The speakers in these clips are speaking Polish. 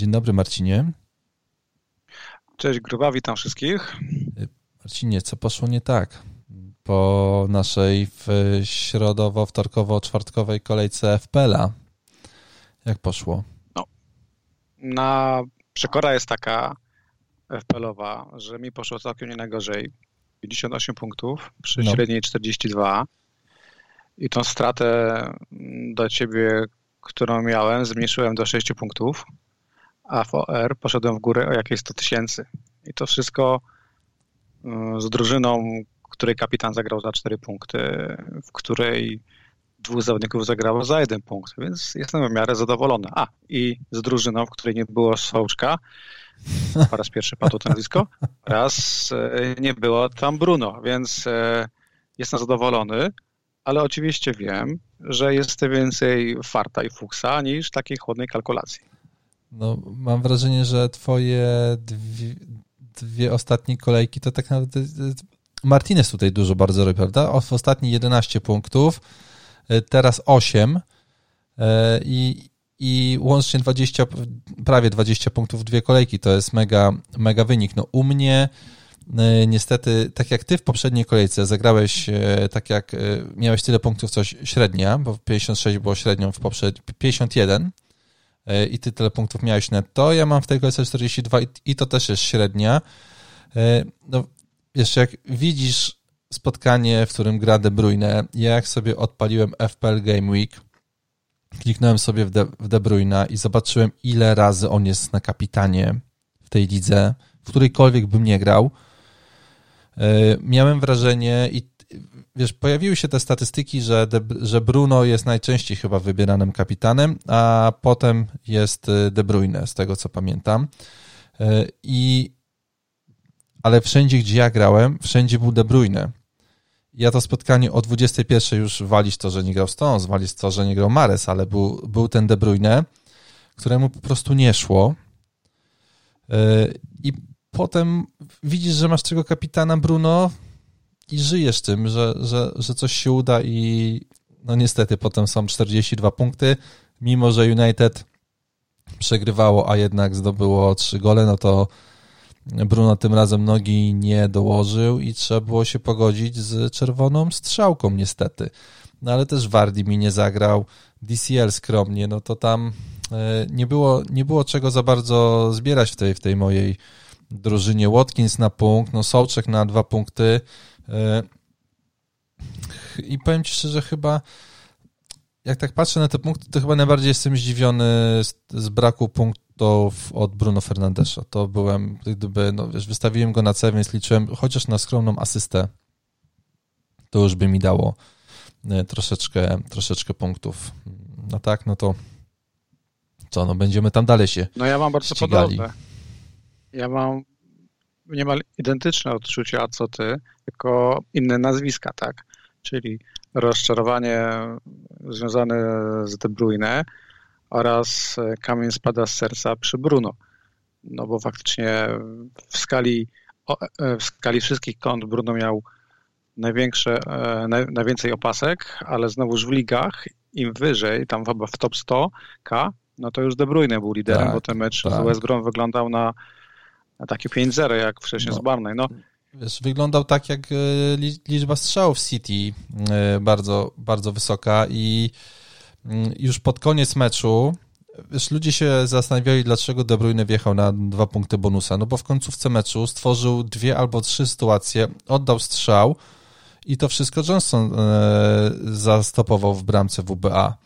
Dzień dobry Marcinie. Cześć Gruba, witam wszystkich. Marcinie, co poszło nie tak po naszej środowo-wtorkowo-czwartkowej kolejce FPL-a? Jak poszło? No, na przekora jest taka FPL-owa, że mi poszło całkiem nie najgorzej. 58 punktów przy no. średniej 42 i tą stratę do ciebie, którą miałem, zmniejszyłem do 6 punktów, a w OR poszedłem w górę o jakieś 100 tysięcy. I to wszystko y, z drużyną, której kapitan zagrał za 4 punkty, w której dwóch zawodników zagrało za jeden punkt, więc jestem w miarę zadowolony. A, i z drużyną, w której nie było Sołczka, po raz pierwszy padło to nazwisko, raz y, nie było tam Bruno, więc y, jestem zadowolony, ale oczywiście wiem, że jest więcej farta i fuksa niż takiej chłodnej kalkulacji. No, mam wrażenie, że twoje dwie, dwie ostatnie kolejki to tak naprawdę Martinez tutaj dużo bardzo robi, prawda? W ostatni 11 punktów, e, teraz 8 e, i, i łącznie 20, prawie 20 punktów w dwie kolejki. To jest mega, mega wynik. No u mnie e, niestety, tak jak ty w poprzedniej kolejce zagrałeś, tak jak miałeś tyle punktów, coś średnia, bo 56 było średnią w poprzedniej, 51 i ty tyle punktów miałeś netto, ja mam w tej kolejce 42 i, to też jest średnia. No, jeszcze jak widzisz spotkanie, w którym gra De Bruyne, ja jak sobie odpaliłem FPL Game Week, kliknąłem sobie w De, w De Bruyne i zobaczyłem, ile razy on jest na kapitanie w tej lidze, w którejkolwiek bym nie grał. E, miałem wrażenie i wiesz, pojawiły się te statystyki, że, De, że Bruno jest najczęściej chyba wybieranym kapitanem, a potem jest De Bruyne, z tego co pamiętam. E, I ale wszędzie, gdzie ja grałem, wszędzie był De Bruyne. Ja to spotkanie o 21 już walić to, że nie grał Stones, walić to, że nie grał Mares, ale był, był ten De Bruyne, któremu po prostu nie szło. E, I potem widzisz, że masz tego kapitana Bruno i żyjesz tym, że, że, że coś się uda i no niestety potem są 42 punkty, mimo że United przegrywało, a jednak zdobyło 3 gole, no to Bruno tym razem nogi nie dołożył i trzeba było się pogodzić z czerwoną strzałką niestety. No ale też Wardi mi nie zagrał, DCL skromnie, no to tam e, nie było, nie było czego za bardzo zbierać w tej, w tej mojej drużynie. Watkins na punkt, no Sołczek na dwa punkty i powiem Ci szczerze, chyba jak tak patrzę na te punkty, to chyba najbardziej jestem zdziwiony z, z braku punktów od Bruno Fernandesza. To byłem, gdyby, no wiesz, wystawiłem go na C, więc liczyłem chociaż na skromną asystę, to już by mi dało e, troszeczkę, troszeczkę punktów. No tak, no to co, no będziemy tam dalej się No ja mam bardzo ścigali. podobne. Ja mam niemal identyczne odczucia co ty, tylko inne nazwiska, tak? Czyli rozczarowanie związane z De Bruyne oraz kamień spada z serca przy Bruno. No bo faktycznie w skali, w skali wszystkich kont Bruno miał największe, najwięcej opasek, ale znowuż w ligach im wyżej, tam chyba w top 100k, no to już De Bruyne był liderem, tak, bo ten mecz tak. z West Brom wyglądał na, na takie 5-0 jak wcześniej no. z Barney. No, Wiesz, wyglądał tak jak e, liczba strzałów w City e, bardzo, bardzo wysoka i mm, już pod koniec meczu wiesz, ludzie się zastanawiali, dlaczego De Bruyne wjechał na dwa punkty bonusa, no bo w końcówce meczu stworzył dwie albo trzy sytuacje, oddał strzał i to wszystko Johnson e, zastopował w bramce WBA.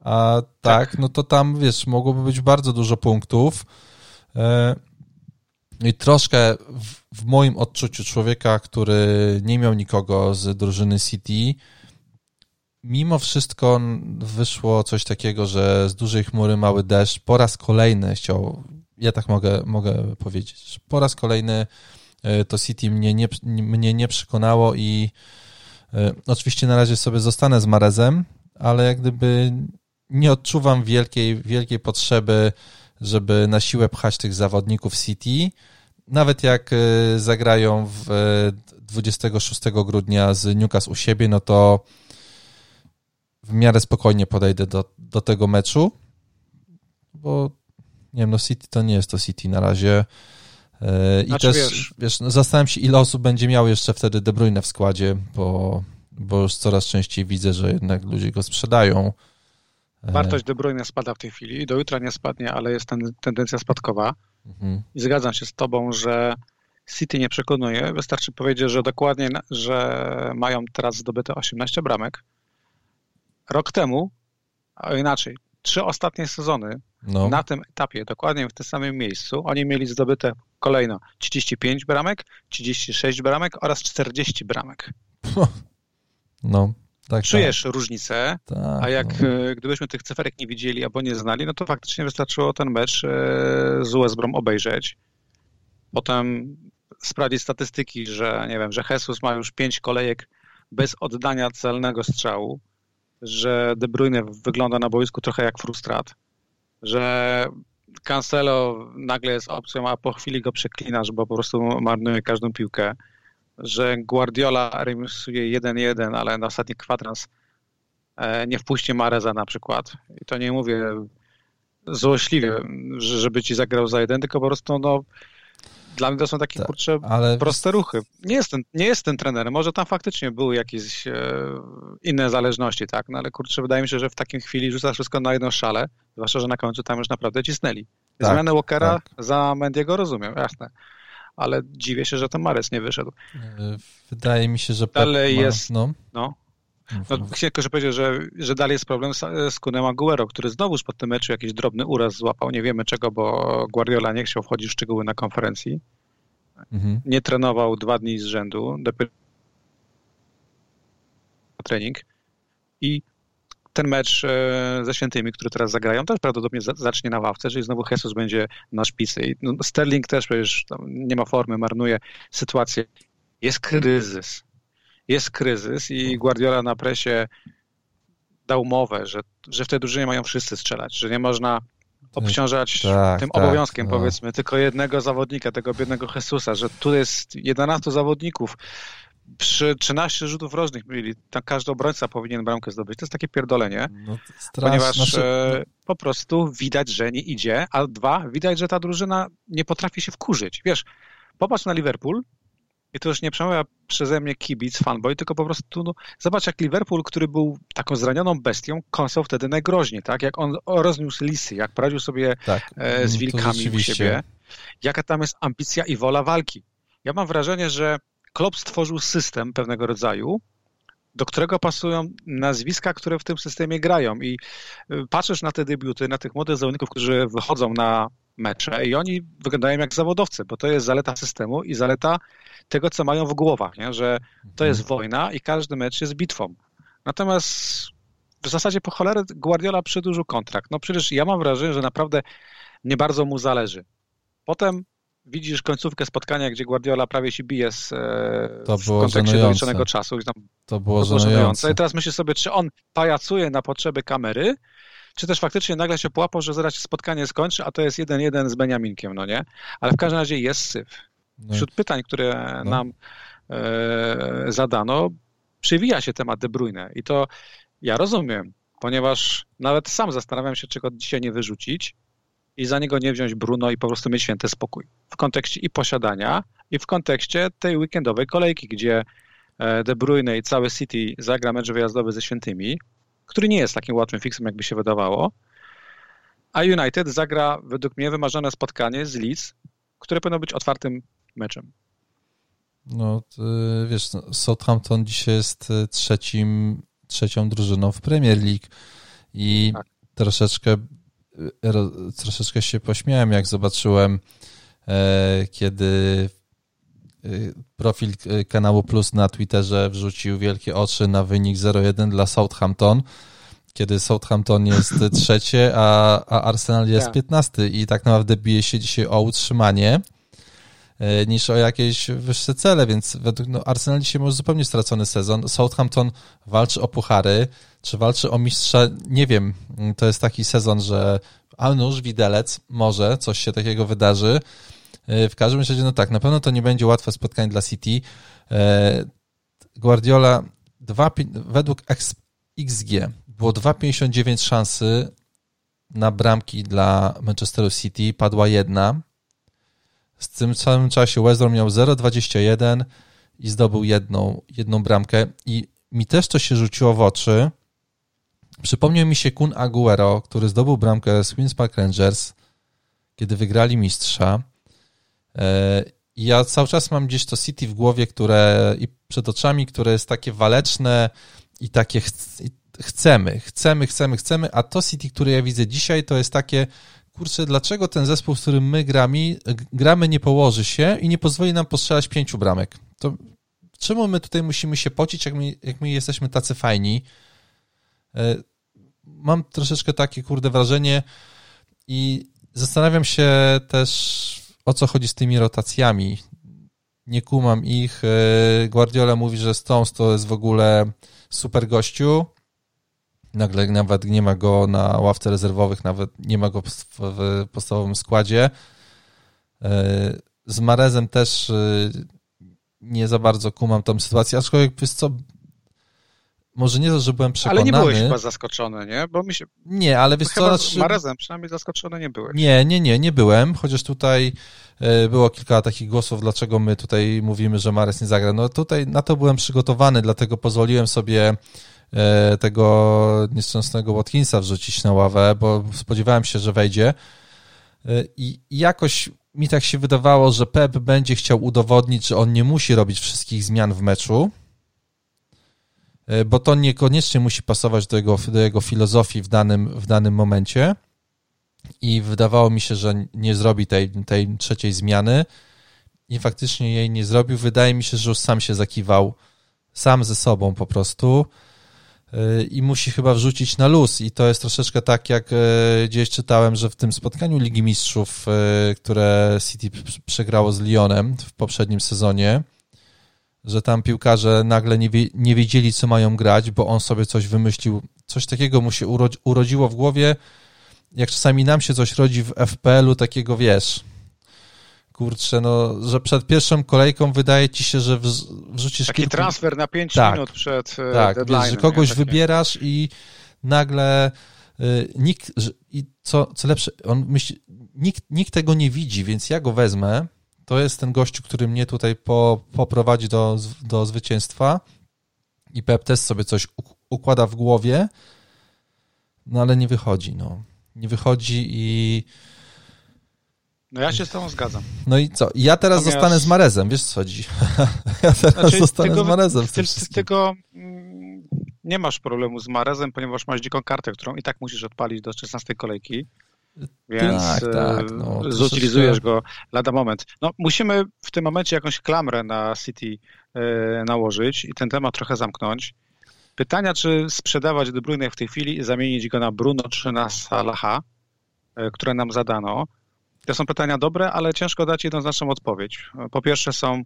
A tak, tak, no to tam, wiesz, mogłoby być bardzo dużo punktów. I troszkę w, w, moim odczuciu człowieka, który nie miał nikogo z drużyny City, mimo wszystko wyszło coś takiego, że z dużej chmury mały deszcz po raz kolejny chciał, ja tak mogę, mogę powiedzieć, po raz kolejny e, to City mnie nie, mnie nie przekonało i y, oczywiście na razie sobie zostanę z Marezem, ale jak gdyby nie odczuwam wielkiej, wielkiej potrzeby żeby na siłę pchać tych zawodników City. Nawet jak e, zagrają w 26 e, grudnia z Newcastle u siebie, no to w miarę spokojnie podejdę do, do tego meczu, bo Nie wiem, no City to nie jest to City na razie. E, I znaczy, też, wiesz, wiesz no zastanawiam się, ile osób będzie miał jeszcze wtedy De Bruyne w składzie, bo, bo już coraz częściej widzę, że jednak ludzie go sprzedają. E, Wartość De Bruyne spada w tej chwili, do jutra nie spadnie, ale jest ten, tendencja spadkowa. Mhm. I zgadzam się z tobą, że City nie przekonuje. Wystarczy powiedzieć, że dokładnie, że mają teraz zdobyte 18 bramek. Rok temu, a inaczej, trzy ostatnie sezony no. na tym etapie, dokładnie w tym samym miejscu, oni mieli zdobyte kolejno 35 bramek, 36 bramek oraz 40 bramek. No, tak. Czujesz tak. różnicę, tak, a jak no. E, gdybyśmy tych cyferek nie widzieli albo nie znali, no to faktycznie wystarczyło ten mecz e, z US Brom obejrzeć. Potem sprawdzić statystyki, że nie wiem, że Jesus ma już pięć kolejek bez oddania celnego strzału, że De Bruyne wygląda na boisku trochę jak frustrat, że Cancelo nagle jest opcją, a po chwili go przeklinasz, bo po prostu marnuje każdą piłkę, że Guardiola remisuje 1-1, ale na ostatni kwadrans e, nie wpuści Mareza na przykład. I to nie mówię złośliwie, żeby ci zagrał za jeden, tylko po prostu no, dla mnie to są takie, tak, kurcze, ale... proste ruchy. Nie jestem, nie jestem trenerem, może tam faktycznie były jakieś e, inne zależności, tak, no ale kurczę, wydaje mi się, że w takiej chwili rzuca wszystko na jedną szalę, zwłaszcza, że na końcu tam już naprawdę cisnęli. Tak, Zmianę Walkera tak. za Mendiego rozumiem, jasne. Ale dziwię się, że ten Mares nie wyszedł. E, wydaje mi się, że dalej ma, jest. No. no. No, chciałem tylko powiedzieć, że, że dalej jest problem z, z Kunem Aguero, który znowuż po tym meczu jakiś drobny uraz złapał. Nie wiemy czego, bo Guardiola nie chciał wchodzić w szczegóły na konferencji. Mhm. Nie trenował dwa dni z rzędu. Trening. I ten mecz e, ze Świętymi, który teraz zagrają, też prawdopodobnie zacznie na ławce, czyli znowu Jesus będzie na szpicy. I no, Sterling też przecież nie ma formy, marnuje sytuację. Jest kryzys jest kryzys i Guardiola na presie dał mowę, że, że w tej drużynie mają wszyscy strzelać, że nie można obciążać tak, tym tak, obowiązkiem, no. powiedzmy, tylko jednego zawodnika, tego biednego Jesusa, że tu jest 11 zawodników, przy 13 rzutów rożnych mieli, tam każdy obrońca powinien bramkę zdobyć. To jest takie pierdolenie, no, ponieważ znaczy... e, po prostu widać, że nie idzie, a dwa, widać, że ta drużyna nie potrafi się wkurzyć. Wiesz, popatrz na Liverpool, i to już nie przemawia przeze mnie kibic, fanboy, tylko po prostu no, zobacz jak Liverpool, który był taką zranioną bestią, kąsał wtedy najgroźniej, tak? Jak on rozniósł lisy, jak poradził sobie tak, e, z mm, wilkami u siebie, jaka tam jest ambicja i wola walki. Ja mam wrażenie, że Klopp stworzył system pewnego rodzaju, do którego pasują nazwiska, które w tym systemie grają. I y, patrzysz na te debiuty, na tych młodych zawodników, którzy wychodzą na mecze i oni wyglądają jak zawodowcy, bo to jest zaleta systemu i zaleta tego, co mają w głowach, nie? że to jest mhm. wojna i każdy mecz jest bitwą. Natomiast w zasadzie po cholerę Guardiola przedłużył kontrakt. No przecież ja mam wrażenie, że naprawdę nie bardzo mu zależy. Potem widzisz końcówkę spotkania, gdzie Guardiola prawie się bije z, e, to w kontekście doliczonego czasu. Tam, to było, to było żenujące. I teraz myślę sobie, czy on pajacuje na potrzeby kamery, czy też faktycznie nagle się połapał, że zaraz się spotkanie skończy, a to jest jeden jeden z Beniaminkiem, no nie? Ale w każdym razie jest syf. No Wśród pytań, które no. nam e, zadano, przywija się temat De Bruyne i to ja rozumiem, ponieważ nawet sam zastanawiam się, czego dzisiaj nie wyrzucić i za niego nie wziąć Bruno i po prostu mieć święty spokój. W kontekście i posiadania, i w kontekście tej weekendowej kolejki, gdzie e, De Bruyne i cały City zagra mecz wyjazdowy ze świętymi, który nie jest takim łatwym fixem, jakby się wydawało, a United zagra według mnie wymarzone spotkanie z Leeds, które powinno być otwartym meczem. No, wiesz, no, Southampton dzisiaj jest e, trzecim, trzecią drużyną w Premier League i tak. troszeczkę, troszeczkę się pośmiałem, jak zobaczyłem, e, kiedy profil kanału Plus na Twitterze wrzucił wielkie oczy na wynik 0-1 dla Southampton, kiedy Southampton jest trzecie, a, a Arsenal jest tak. piętnasty i tak naprawdę bije się dzisiaj o utrzymanie. E, niż o jakieś wyższe cele, więc według no, Arsenal dzisiaj może zupełnie stracony sezon. Southampton walczy o puchary, czy walczy o mistrza, nie wiem. To jest taki sezon, że a nóż, widelec, może coś się takiego wydarzy. E, w każdym razie, no tak, na pewno to nie będzie łatwe spotkanie dla City. E, Guardiola 2, według XG było 2,59 szansy na bramki dla Manchesteru City, padła jedna. W tym samym czasie West miał 0,21 i zdobył jedną, jedną bramkę. I mi też to się rzuciło w oczy. Przypomniał mi się Kun Aguero, który zdobył bramkę z Queen's Park Rangers, kiedy wygrali mistrza. E, ja cały czas mam gdzieś to City w głowie, które i przed oczami, które jest takie waleczne i takie ch chcemy, chcemy, chcemy, chcemy, a to City, które ja widzę dzisiaj, to jest takie, kurczę, dlaczego ten zespół, z którym my gramy, gramy nie położy się i nie pozwoli nam postrzelać pięciu bramek? To czemu my tutaj musimy się pocić, jak my, jak my jesteśmy tacy fajni? E, mam troszeczkę takie, kurde, wrażenie i zastanawiam się też, o co chodzi z tymi rotacjami. Nie kumam ich. E, Guardiola mówi, że Stones to jest w ogóle super gościu. Nagle nawet nie ma go na ławce rezerwowych, nawet nie ma go w podstawowym składzie. E, z Marezem też nie za bardzo kumam tą sytuację, aczkolwiek wiesz co, może nie to, że byłem przekonany. Ale nie byłeś chyba zaskoczony, nie? Bo mi się... Nie, ale wiesz co... Znaczy... Marazem przynajmniej zaskoczony nie byłeś. Nie, nie, nie, nie byłem, chociaż tutaj e, było kilka takich głosów, dlaczego my tutaj mówimy, że Mares nie zagra. No tutaj na to byłem przygotowany, dlatego pozwoliłem sobie e, tego nieszczęsnego Watkinsa wrzucić na ławę, bo spodziewałem się, że wejdzie. E, I jakoś mi tak się wydawało, że Pep będzie chciał udowodnić, że on nie musi robić wszystkich zmian w meczu, e, bo to niekoniecznie musi pasować do jego, do jego filozofii w danym, w danym momencie. I wydawało mi się, że nie zrobi tej, tej trzeciej zmiany. I faktycznie jej nie zrobił. Wydaje mi się, że już sam się zakiwał sam ze sobą po prostu i musi chyba wrzucić na luz. I to jest troszeczkę tak, jak e, gdzieś czytałem, że w tym spotkaniu Ligi Mistrzów, e, które City przegrało z Lyonem w poprzednim sezonie, że tam piłkarze nagle nie, nie wiedzieli, co mają grać, bo on sobie coś wymyślił. Coś takiego mu się urodziło w głowie, jak czasami nam się coś rodzi w FPL-u, takiego wiesz, kurczę, no, że przed pierwszą kolejką wydaje ci się, że wrzucisz Taki kilku... transfer na 5 tak, minut przed e, tak, wiesz, że kogoś wybierasz i nagle y, nikt, i co, co lepsze, on myśli, nikt, nikt tego nie widzi, więc ja go wezmę, to jest ten gościu, który mnie tutaj po, poprowadzi do, do zwycięstwa i Pep też sobie coś układa w głowie, no ale nie wychodzi, no. Nie wychodzi i no ja się z tobą zgadzam. No i co? Ja teraz Natomiast... zostanę z Marezem, wiesz co chodzi? ja teraz znaczy, zostanę tego, z Marezem. Ty, ty tego nie masz problemu z Marezem, ponieważ masz dziką kartę, którą i tak musisz odpalić do 16 kolejki. Więc tak, tak, no, e, zutylizujesz go lada moment. No, musimy w tym momencie jakąś klamrę na City e, nałożyć i ten temat trochę zamknąć. Pytania, czy sprzedawać De Bruyne w tej chwili i zamienić go na Bruno czy na Salaha, e, które nam zadano. To są pytania dobre, ale ciężko dać jednoznaczną odpowiedź. Po pierwsze są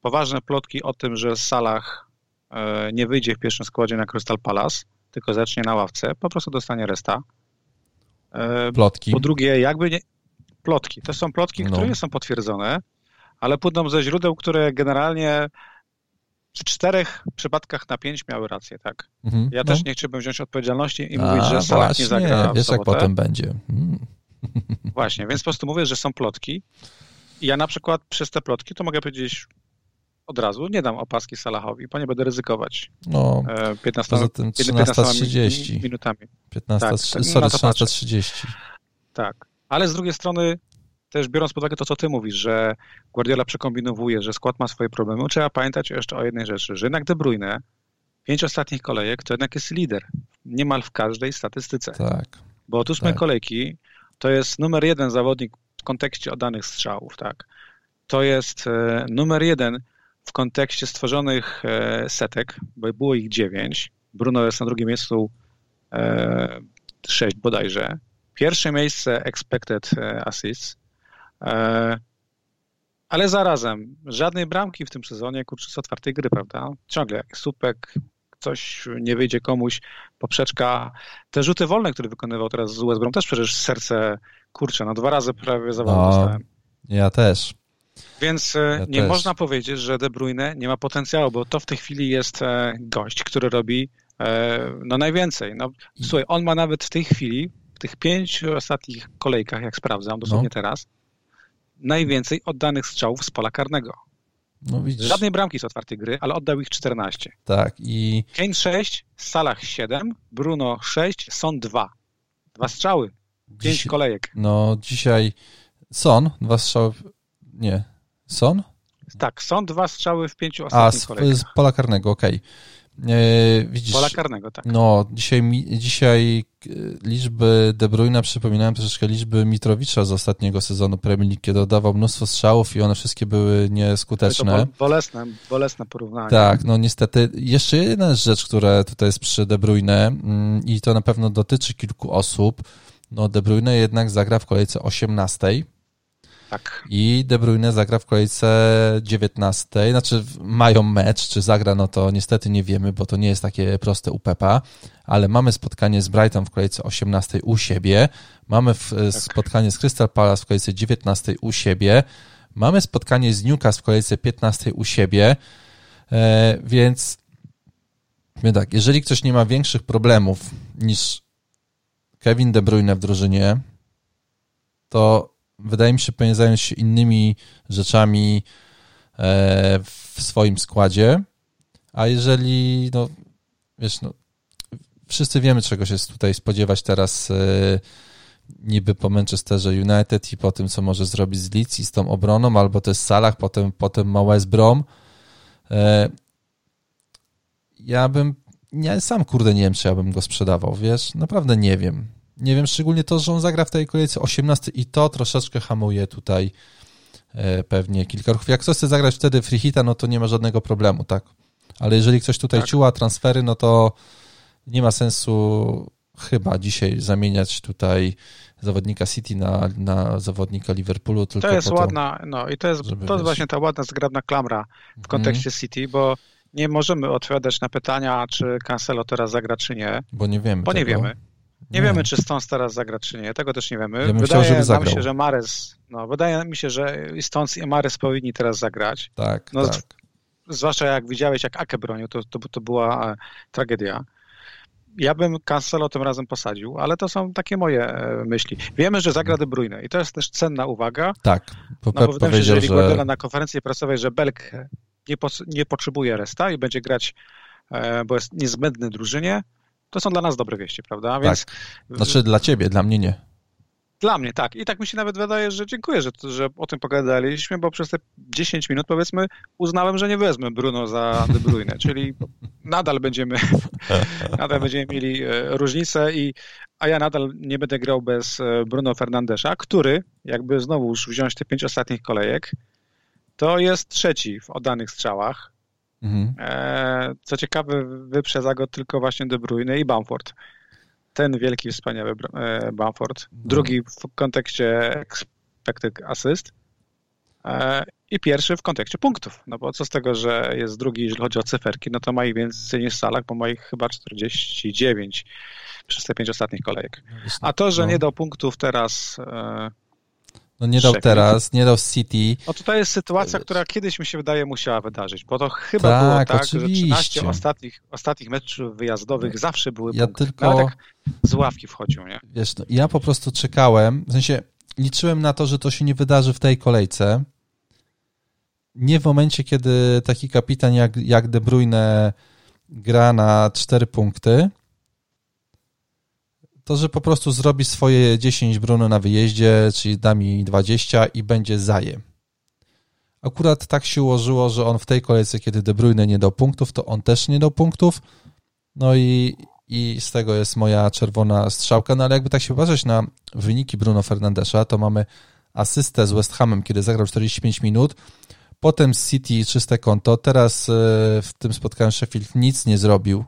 poważne plotki o tym, że Salah e, nie wyjdzie w pierwszym składzie na Crystal Palace, tylko zacznie na ławce, po prostu dostanie resta. E, plotki. Po drugie, jakby nie... Plotki. To są plotki, no. które nie są potwierdzone, ale płyną ze źródeł, które generalnie w czterech przypadkach na pięć miały rację, tak. Mhm, ja no. też nie chciałbym wziąć odpowiedzialności i A, mówić, że Salah nie zagra wiesz, jak potem będzie. Hmm. Właśnie, więc po prostu mówię, że są plotki. I ja na przykład przez te plotki to mogę powiedzieć od razu, nie dam opaski Salahowi, bo nie będę ryzykować. No, 15, poza tym 13.30. minutami. 15, tak, sorry, 13.30. Tak, ale z drugiej strony też biorąc pod uwagę to, co ty mówisz, że Guardiola przekombinowuje, że skład ma swoje problemy, trzeba pamiętać jeszcze o jednej rzeczy, że jednak De Bruyne pięć ostatnich kolejek to jednak jest lider niemal w każdej statystyce. Tak. Bo od ósmej tak. kolejki to jest numer jeden zawodnik w kontekście oddanych strzałów, tak. To jest e, numer jeden w kontekście stworzonych e, setek, bo było ich dziewięć. Bruno jest na drugim miejscu e, sześć bodajże. Pierwsze miejsce expected assists. Ale zarazem żadnej bramki w tym sezonie, kurczę, z otwartej gry, prawda? Ciągle jak słupek, coś nie wyjdzie komuś, poprzeczka. Te rzuty wolne, które wykonywał teraz z West Brom, też przecież serce, kurczę, no dwa razy prawie zawału no, dostałem. Ja też. Więc e, ja nie też. można powiedzieć, że De Bruyne nie ma potencjału, bo to w tej chwili jest e, gość, który robi e, no najwięcej. No, słuchaj, on ma nawet w tej chwili w tych pięciu ostatnich kolejkach, jak sprawdzam, dosłownie no. teraz, najwięcej oddanych strzałów z pola karnego. No. Żadnej bramki z otwartej gry, ale oddał ich 14. Tak i... Kane 6, Salah 7, Bruno 6, Son 2. Dwa strzały, pięć Dziś... kolejek. No dzisiaj Son, dwa strzały... Nie. Son? Tak, są dwa strzały w pięciu ostatnich A, kolejkach. z pola karnego, okej. Okay. E, widzisz, Pola karnego, tak. No, dzisiaj, dzisiaj e, liczby De Bruyne przypominają troszeczkę liczby Mitrowicza z ostatniego sezonu Premier League, kiedy oddawał mnóstwo strzałów i one wszystkie były nieskuteczne. To bolesne, bolesne porównanie. Tak, no niestety. Jeszcze jedna rzecz, która tutaj jest przy De Bruyne mm, i to na pewno dotyczy kilku osób. No, De Bruyne jednak zagra w kolejce 18 tak. I De Bruyne zagra w kolejce 19. Znaczy mają mecz, czy zagra, no to niestety nie wiemy, bo to nie jest takie proste u Pepa, ale mamy spotkanie z Brighton w kolejce 18 u siebie, mamy w, tak. spotkanie z Crystal Palace w kolejce 19 u siebie, mamy spotkanie z Newcastle w kolejce 15 u siebie, e, więc tak, jeżeli ktoś nie ma większych problemów niż Kevin De Bruyne w drużynie, to wydaje mi się, powinien zająć się innymi rzeczami e, w swoim składzie. A jeżeli, no, wiesz, no, wszyscy wiemy, czego się tutaj spodziewać teraz e, niby po Manchesterze United i po tym, co może zrobić z Leeds i z tą obroną, albo też Salah, potem, potem ma West Brom. E, ja bym, ja sam kurde nie wiem, czy ja bym go sprzedawał, wiesz, naprawdę nie wiem. Nie wiem, szczególnie to, że on zagra w tej kolejce 18 i to troszeczkę hamuje tutaj e, pewnie kilka ruchów. Jak ktoś chce zagrać wtedy free hita, no to nie ma żadnego problemu, tak? Ale jeżeli ktoś tutaj tak. ciła transfery, no to nie ma sensu chyba dzisiaj zamieniać tutaj zawodnika City na, na zawodnika Liverpoolu. Tylko to jest to, ładna, no i to jest, to jest właśnie ta ładna, zgrabna klamra w mhm. kontekście mm. City, bo nie możemy odpowiadać na pytania, czy Cancelo teraz zagra, czy nie. Bo nie wiemy. Bo tego. nie wiemy. Nie, wiemy, czy Stones teraz zagra, czy nie. Tego też nie wiemy. Ja wydaje chciał, nam się, że Mares, no, wydaje mi się, że Stones i Mares powinni teraz zagrać. Tak, no, tak. Zwłaszcza jak widziałeś, jak Ake bronił, to, to, to była e, tragedia. Ja bym Cancelo tym razem posadził, ale to są takie moje e, myśli. Wiemy, że zagra De Bruyne i to jest też cenna uwaga. Tak. Bo no, bo wydaje mi się, że jeżeli Guardiola na konferencji prasowej, że Belk nie, po, nie potrzebuje resta i będzie grać, e, bo jest niezbędny drużynie, to są dla nas dobre wieści, prawda? Więc... Tak. Znaczy dla ciebie, dla mnie nie. Dla mnie, tak. I tak mi się nawet wydaje, że dziękuję, że, że o tym pogadaliśmy, bo przez te 10 minut, powiedzmy, uznałem, że nie wezmę Bruno za De Bruyne, czyli nadal będziemy, nadal będziemy mieli e, różnicę i a ja nadal nie będę grał bez e, Bruno Fernandesza, który, jakby znowu już wziąć te pięć ostatnich kolejek, to jest trzeci w oddanych strzałach, Mhm. E, co ciekawe, wyprzedza go tylko właśnie De Bruyne i Bamford. Ten wielki, wspaniały e, Bamford. Mhm. Drugi w kontekście expected assist e, i pierwszy w kontekście punktów. No bo co z tego, że jest drugi, jeżeli chodzi o cyferki, no to ma ich więcej niż Salak, bo ma ich chyba 49 przez te pięć ostatnich kolejek. No A to, że no. nie dał punktów teraz no nie dał teraz, nie dał City. No to jest sytuacja, która kiedyś mi się wydaje musiała wydarzyć, bo to chyba tak, było tak, oczywiście. że 13 ostatnich, ostatnich meczów wyjazdowych zawsze były ja punkty. tylko Nawet tak z ławki wchodził, nie? Wiesz, no, ja po prostu czekałem, w sensie liczyłem na to, że to się nie wydarzy w tej kolejce. Nie w momencie, kiedy taki kapitan jak, jak De Bruyne gra na 4 punkty, to że po prostu zrobi swoje 10 Bruno na wyjeździe, czyli da mi 20 i będzie zaje. Akurat tak się ułożyło, że on w tej kolejce, kiedy De Bruyne nie dał punktów, to on też nie dał punktów. No i, i z tego jest moja czerwona strzałka. No ale jakby tak się patrzeć na wyniki Bruno Fernandesza, to mamy asystę z West Hamem, kiedy zagrał 45 minut. Potem City czyste konto. Teraz e, w tym spotkaniu Sheffield nic nie zrobił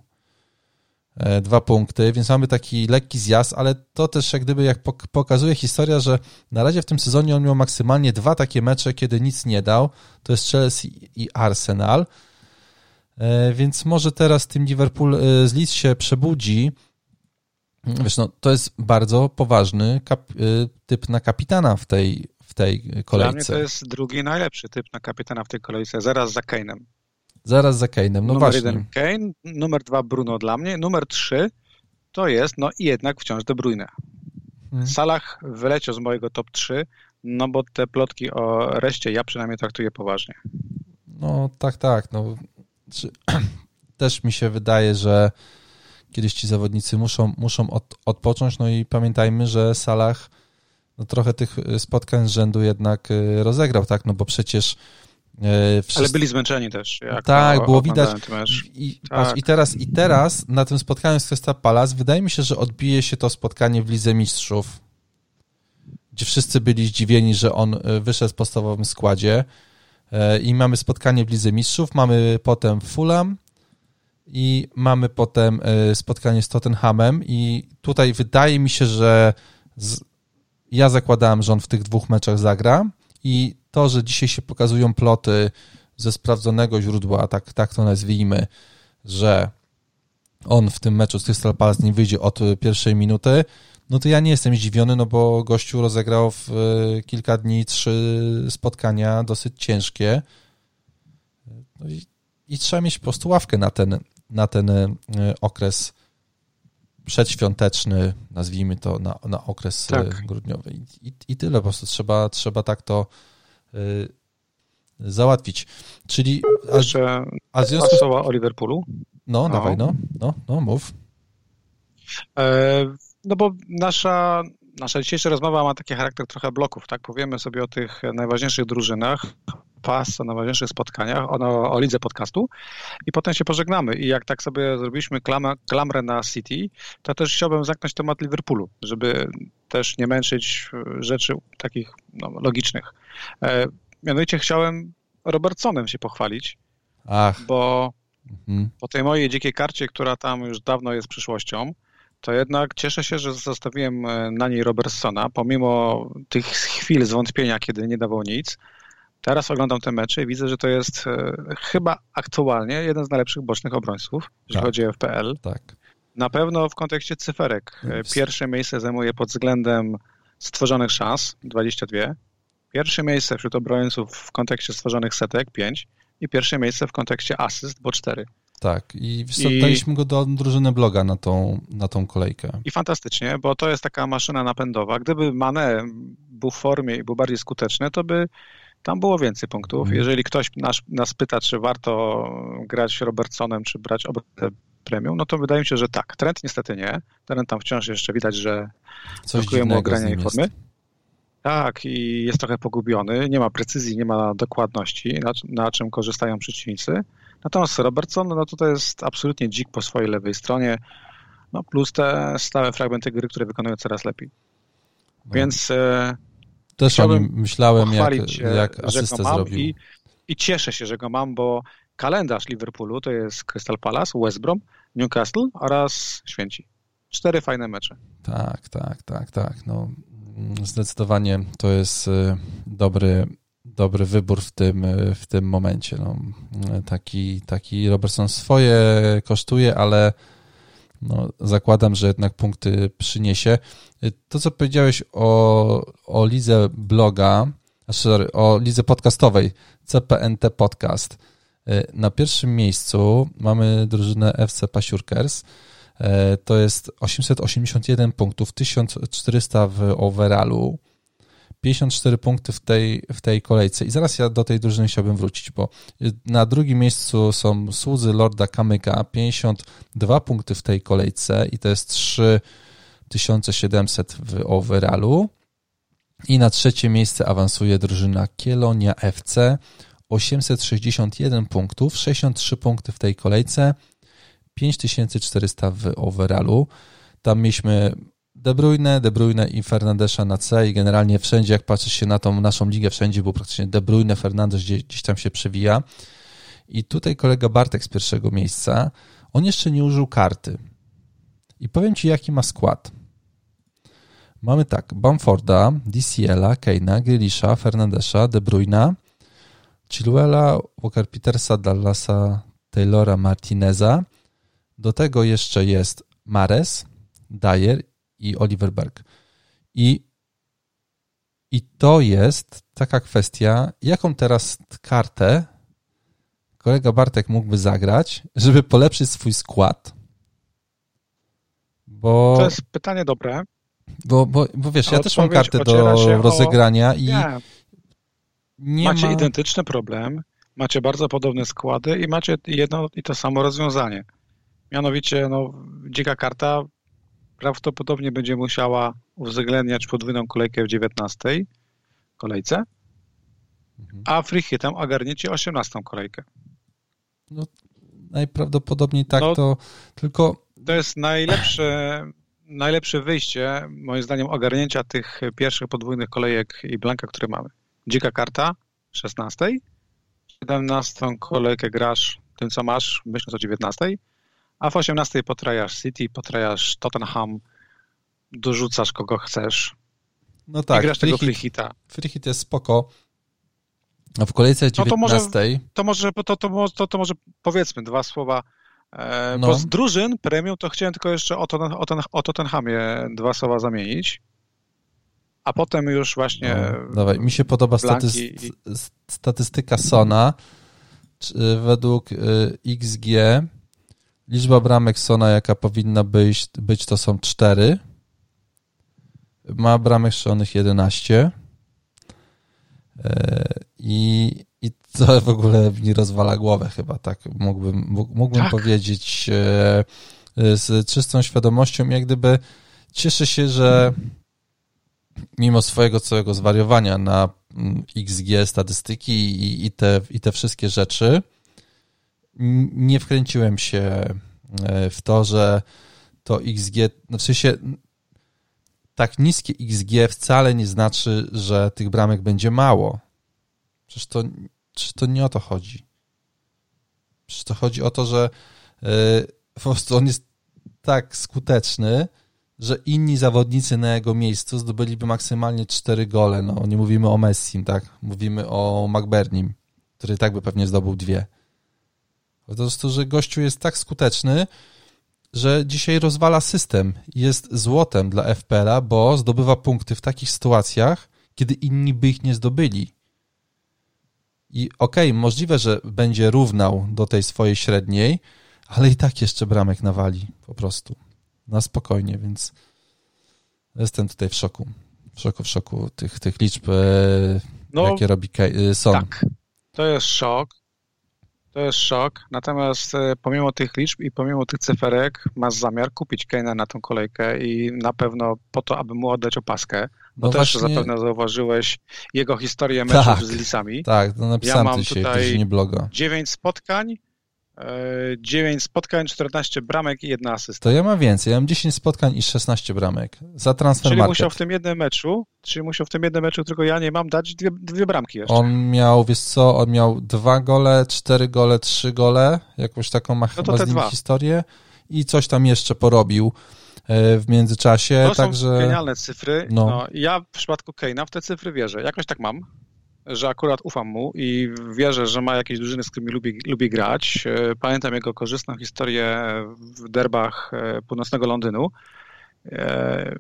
dwa punkty, więc mamy taki lekki zjazd, ale to też jak gdyby jak pokazuje historia, że na razie w tym sezonie on miał maksymalnie dwa takie mecze, kiedy nic nie dał, to jest Chelsea i Arsenal, e, więc może teraz tym Liverpool e, z Leeds się przebudzi, wiesz, no, to jest bardzo poważny typ na kapitana w tej, w tej kolejce. Dla mnie to jest drugi najlepszy typ na kapitana w tej kolejce, zaraz za Kane'em. Zaraz za Kane'em, no numer właśnie. jeden Kane, numer dwa Bruno dla mnie, numer trzy to jest, no i jednak wciąż De Bruyne. hmm. Salah wyleciał z mojego top 3, no bo te plotki o reszcie ja przynajmniej traktuję poważnie. No tak, tak. No, też mi się wydaje, że kiedyś ci zawodnicy muszą, muszą od, odpocząć, no i pamiętajmy, że Salah no trochę tych spotkań z rzędu jednak y, rozegrał, tak, no bo przecież Wszyscy... Ale byli zmęczeni też. tak, było widać. I, tak. I, teraz, I teraz na tym spotkaniu z Crystal Palace wydaje mi się, że odbije się to spotkanie w Lidze Mistrzów, gdzie wszyscy byli zdziwieni, że on y, wyszedł w podstawowym składzie i mamy spotkanie w Lidze Mistrzów, mamy potem Fulham, i mamy potem e, spotkanie z Tottenhamem i tutaj wydaje mi się, że z... ja zakładałem, że on w tych dwóch meczach zagra i to, że dzisiaj się pokazują ploty ze sprawdzonego źródła, tak, tak to nazwijmy, że on w tym meczu z Crystal Palace nie wyjdzie od pierwszej minuty, no to ja nie jestem zdziwiony, no bo gościu rozegrał w e, kilka dni trzy spotkania dosyć ciężkie. No i, i, trzeba mieć po prostu ławkę na ten, na ten e, okres przedświąteczny, nazwijmy to, na, na okres e, tak. grudniowy. I, I, tyle, po prostu trzeba, trzeba tak to załatwić. Czyli... A, Jeszcze a związku... słowa o Liverpoolu? No, no, dawaj, no, no, no, mów. E, no bo nasza, nasza dzisiejsza rozmowa ma taki charakter trochę bloków, tak? Powiemy sobie o tych najważniejszych drużynach, pas o najważniejszych spotkaniach, o, o lidze podcastu i potem się pożegnamy. I jak tak sobie zrobiliśmy klamę, klamrę na City, to też chciałbym zamknąć temat Liverpoolu, żeby też nie męczyć rzeczy takich no, logicznych. E, mianowicie chciałem Robertsonem się pochwalić, Ach. bo mhm. po tej mojej dzikiej karcie, która tam już dawno jest przyszłością, to jednak cieszę się, że zostawiłem e, na niej Robertsona, pomimo tych chwil zwątpienia, kiedy nie dawał nic, Teraz oglądam te mecze i widzę, że to jest e, chyba aktualnie jeden z najlepszych bocznych obrońców, jeżeli tak. chodzi o FPL. Tak. Na pewno w kontekście cyferek. E, pierwsze miejsce zajmuje pod względem stworzonych szans 22. Pierwsze miejsce wśród obrońców w kontekście stworzonych setek 5 i pierwsze miejsce w kontekście asyst, bo 4. Tak, i daliśmy go do drużyny bloga na tą, na tą kolejkę. I fantastycznie, bo to jest taka maszyna napędowa. Gdyby Mane był w formie i był bardziej skuteczny, to by tam było więcej punktów. Mhm. Jeżeli ktoś nas, nas pyta, czy warto grać Robertsonem, czy brać obecne premium, no to wydaje mi się, że tak. Trend niestety nie. Trend tam wciąż jeszcze widać, że brakuje mu ogrania i formy. Tak, i jest trochę pogubiony. Nie ma precyzji, nie ma dokładności, na, na czym korzystają przeciwnicy. Natomiast Robertson, no to to jest absolutnie dzik po swojej lewej stronie, no plus te stałe fragmenty gry, które wykonują coraz lepiej. No. Więc e, też o nim myślałem, jak, jak asystę zrobił. I, I cieszę się, że go mam, bo kalendarz Liverpoolu to jest Crystal Palace, West Brom, Newcastle oraz Święci. Cztery fajne mecze. Tak, tak, tak, tak. No, zdecydowanie to jest y, dobry, dobry wybór w tym, y, w tym momencie. No, taki, taki Robertson swoje kosztuje, ale no, zakładam, że jednak punkty przyniesie. To, co powiedziałeś o, o lidze bloga, sorry, o lidze podcastowej, CPNT Podcast. Na pierwszym miejscu mamy drużynę FC Pasiurkers. To jest 881 punktów, 1400 w overallu. 54 punkty w tej, w tej kolejce. I zaraz ja do tej drużyny chciałbym wrócić, bo na drugim miejscu są słudzy Lorda Kamyka, 52 punkty w tej kolejce i to jest 3700 w overallu. I na trzecie miejsce awansuje drużyna Kielonia FC, 861 punktów, 63 punkty w tej kolejce, 5400 w overallu. Tam mieliśmy De Bruyne, De Bruyne i Fernandesza na C i generalnie wszędzie, jak patrzysz się na tą naszą ligę, wszędzie był praktycznie De Bruyne, Fernandes gdzieś, gdzieś tam się przewija. I tutaj kolega Bartek z pierwszego miejsca, on jeszcze nie użył karty. I powiem Ci, jaki ma skład. Mamy tak, Bamforda, DCL-a, Keina, Grealisha, Fernandesza, De Bruyna, Chilwella, Walker Petersa, Dallasa, Taylora, Martineza. Do tego jeszcze jest Mares, Dyer i Oliver Berg. I, I to jest taka kwestia, jaką teraz kartę kolega Bartek mógłby zagrać, żeby polepszyć swój skład. Bo... To jest pytanie dobre. Bo, bo, bo wiesz, ja też mam kartę do rozegrania o... i nie. nie macie ma... identyczny problem, macie bardzo podobne składy i macie jedno i to samo rozwiązanie. Mianowicie, no, dzika karta prawdopodobnie będzie musiała uwzględniać podwójną kolejkę w 19 kolejce, mhm. a free hitem ogarniecie 18 kolejkę. No, najprawdopodobniej tak, no, to tylko... To jest najlepsze, najlepsze wyjście, moim zdaniem, ogarnięcia tych pierwszych podwójnych kolejek i blanka, które mamy. Dzika karta 16, 17 kolejkę grasz tym, co masz, myśląc o 19, a w 18 potrajasz City, potrajasz Tottenham, dorzucasz kogo chcesz. No tak, i grasz free tego free hita. Free hit jest spoko. A w kolejce 19... No to może, to może, to, to, to, to może powiedzmy dwa słowa. E, no. Bo z drużyn premium to chciałem tylko jeszcze o, to, o, ten, o Tottenhamie dwa słowa zamienić. A potem już właśnie. No, dawaj, mi się podoba staty statystyka Sona. Według y, XG liczba bramek Sona, jaka powinna być, być to są 4. Ma bramek strzelonych 11. E, I, I to w ogóle mi rozwala głowę chyba, tak mógłbym, mógłbym tak. powiedzieć e, z czystą świadomością, jak gdyby cieszę się, że mimo swojego całego zwariowania na mm, XG, statystyki i, i, te, i te wszystkie rzeczy, nie wkręciłem się e, w to, że to XG, no w sensie tak niskie XG wcale nie znaczy, że tych bramek będzie mało. Przecież to, przecież to nie o to chodzi. Przecież to chodzi o to, że yy, po prostu on jest tak skuteczny, że inni zawodnicy na jego miejscu zdobyliby maksymalnie cztery gole. No, nie mówimy o Messim, tak? Mówimy o McBernim, który tak by pewnie zdobył dwie. Po prostu, że gościu jest tak skuteczny, że dzisiaj rozwala system. Jest złotem dla FPL-a, bo zdobywa punkty w takich sytuacjach, kiedy inni by ich nie zdobyli. I okej, okay, możliwe, że będzie równał do tej swojej średniej, ale i tak jeszcze bramek nawali po prostu. Na spokojnie, więc jestem tutaj w szoku. W szoku, w szoku tych, tych liczb, e, no, jakie robi e, Son. Tak, to jest szok. To jest szok, natomiast e, pomimo tych liczb i pomimo tych cyferek masz zamiar kupić Keina na tą kolejkę i na pewno po to, aby mu oddać opaskę, bo no też właśnie... zapewne zauważyłeś jego historię meczów tak, z Lisami. Tak, no napisałem ja mam dzisiaj tutaj bloga. 9 spotkań, 9 spotkań, 14 bramek i jedna asysta. To ja mam więcej, ja mam 10 spotkań i 16 bramek za transfer Czyli market. musiał w tym jednym meczu, czyli musiał w tym jednym meczu, którego ja nie mam, dać dwie, dwie bramki jeszcze. On miał, wiesz co, on miał dwa gole, cztery gole, trzy gole, jakąś taką ma no chyba z nim historię i coś tam jeszcze porobił e, w międzyczasie, to także... są genialne cyfry. No. no. ja w przypadku Keina w te cyfry wierzę. Jakoś tak mam że akurat ufam mu i wierzę, że ma jakieś drużyny, z którymi lubi, lubi grać. E, pamiętam jego korzystną historię w derbach e, północnego Londynu. E,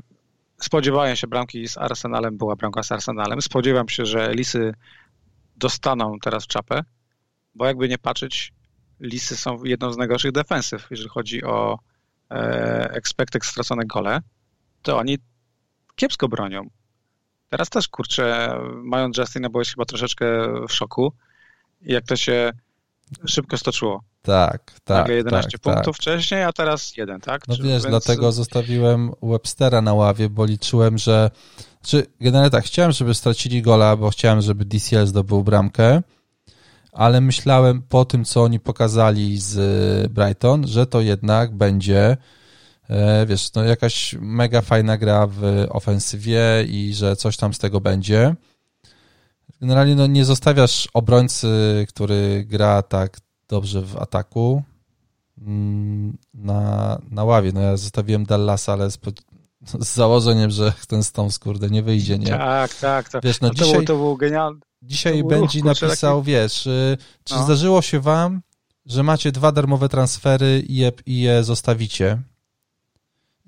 spodziewałem się bramki z Arsenalem, była bramka z Arsenalem. Spodziewam się, że Lisy dostaną teraz czapę, bo jakby nie patrzeć, Lisy są jedną z najgorszych defensyw, jeżeli chodzi o expected stracone gole, to oni kiepsko bronią. Teraz też, kurczę, mając Justina, byłeś chyba troszeczkę w szoku, jak to się szybko stoczyło. Tak, tak. Nagle 11 tak, punktów tak. wcześniej, a teraz jeden, tak? No Czy, wiesz, więc... dlatego zostawiłem Webstera na ławie, bo liczyłem, że. Czy generalnie tak, chciałem, żeby stracili gola, bo chciałem, żeby DCL zdobył bramkę, ale myślałem po tym, co oni pokazali z Brighton, że to jednak będzie E, wiesz, no jakaś mega fajna gra w ofensywie i że coś tam z tego będzie. Generalnie no, nie zostawiasz obrońcy, który gra tak dobrze w ataku mm, na, na ławie. No ja zostawiłem Dallasa, ale z, z założeniem, że ten Stones, kurde, nie wyjdzie, nie? Tak, tak. tak. Wiesz, no, dzisiaj, to, był, to był genialny. Dzisiaj będzie napisał, taki... wiesz, y, czy no. zdarzyło się wam, że macie dwa darmowe transfery i je, i je zostawicie?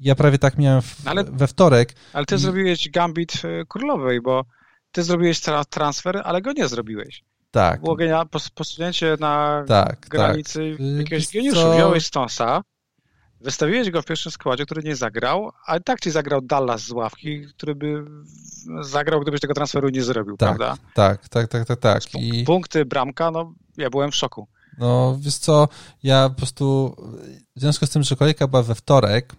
Ja prawie tak miałem w, ale, we wtorek. Ale ty i... zrobiłeś gambit e, królowej, bo ty zrobiłeś transfer, ale go nie zrobiłeś. Tak. Było posunięcie na tak, tak. granicy tak. jakiegoś geniuszu. Co... Wziąłeś Stonsa Wystawiłeś go w pierwszym składzie, który nie zagrał, a i tak ci zagrał Dallas z ławki, który by zagrał, gdybyś tego transferu nie zrobił, tak, prawda? Tak, tak, tak, tak, tak. I... Punkty, bramka, no ja byłem w szoku. No, wiesz co, ja po prostu, w związku z tym, że kolejka była we wtorek,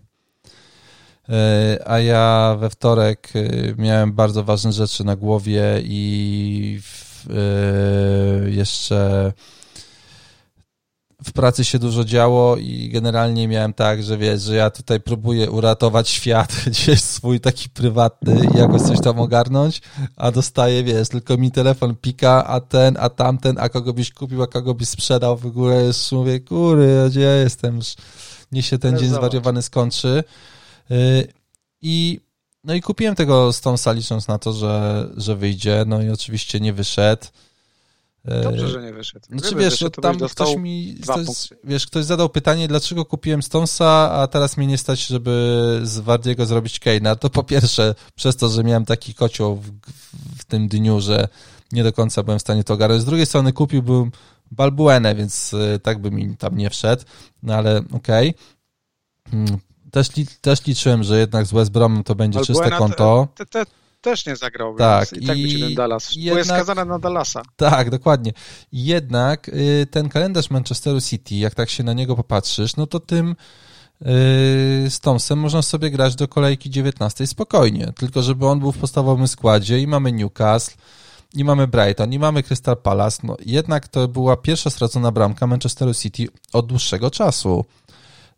a ja we wtorek e, miałem bardzo ważne rzeczy na głowie i e, jeszcze w pracy się dużo działo i generalnie miałem tak, że wiesz, że ja tutaj próbuję uratować świat, gdzieś swój taki prywatny i jakoś coś tam ogarnąć, a dostaję, wiesz, tylko mi telefon pika, a ten, a tamten, a kogo byś kupił, a kogo byś sprzedał, w ogóle już mówię, kury, gdzie ja jestem, już niech się ten dzień zwariowany skończy. Y, I no i kupiłem tego Stonesa licząc na to, że, że wyjdzie, no i oczywiście nie wyszedł. Dobrze, że nie wyszedł. Znaczy, wiesz, wyszedł, tam ktoś mi, ktoś, wiesz, ktoś zadał pytanie, dlaczego kupiłem Stonesa, a teraz mnie nie stać, żeby z Wardiego zrobić Kane'a. To po pierwsze, przez to, że miałem taki kocioł w, w, tym dniu, że nie do końca byłem w stanie to ogarnąć. Z drugiej strony kupiłbym Balbuenę, więc y, tak by mi tam nie wszedł, no ale okej. Okay. Też, też liczyłem, że jednak z West Brom to będzie czyste konto. Te, te, te też nie zagrał, tak, i tak ten Dallas. Jednak, jest skazany na Dallasa. Tak, dokładnie. Jednak y, ten kalendarz Manchesteru City, jak tak się na niego popatrzysz, no to tym y, z Tomsem można sobie grać do kolejki 19 spokojnie, tylko żeby on był w podstawowym składzie i mamy Newcastle, i mamy Brighton, i mamy Crystal Palace, no jednak to była pierwsza stracona bramka Manchesteru City od dłuższego czasu,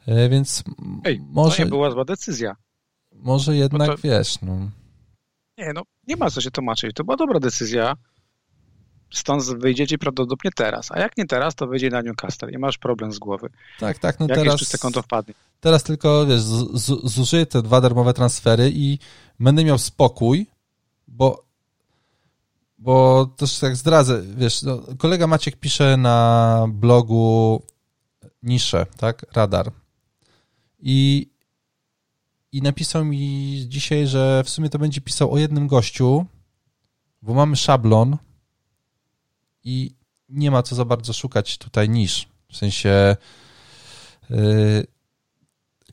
więc Ej, może... to nie była zła decyzja. Może jednak, to... wiesz, no... Nie, no nie ma co się tłumaczyć. To była dobra decyzja. Stąd wyjdziecie prawdopodobnie teraz. A jak nie teraz, to wyjdzie na Newcastle i masz problem z głowy. Tak, tak. No jak teraz, czyste konto wpadnie. Teraz tylko, wiesz, zużyję te dwa darmowe transfery i będę miał spokój, bo bo też tak zdradzę, wiesz, no, kolega Maciek pisze na blogu Nisze, tak, Radar. I i napisał mi dzisiaj, że w sumie to będzie pisał o jednym gościu, bo mamy szablon i nie ma co za bardzo szukać tutaj niż. W sensie yy,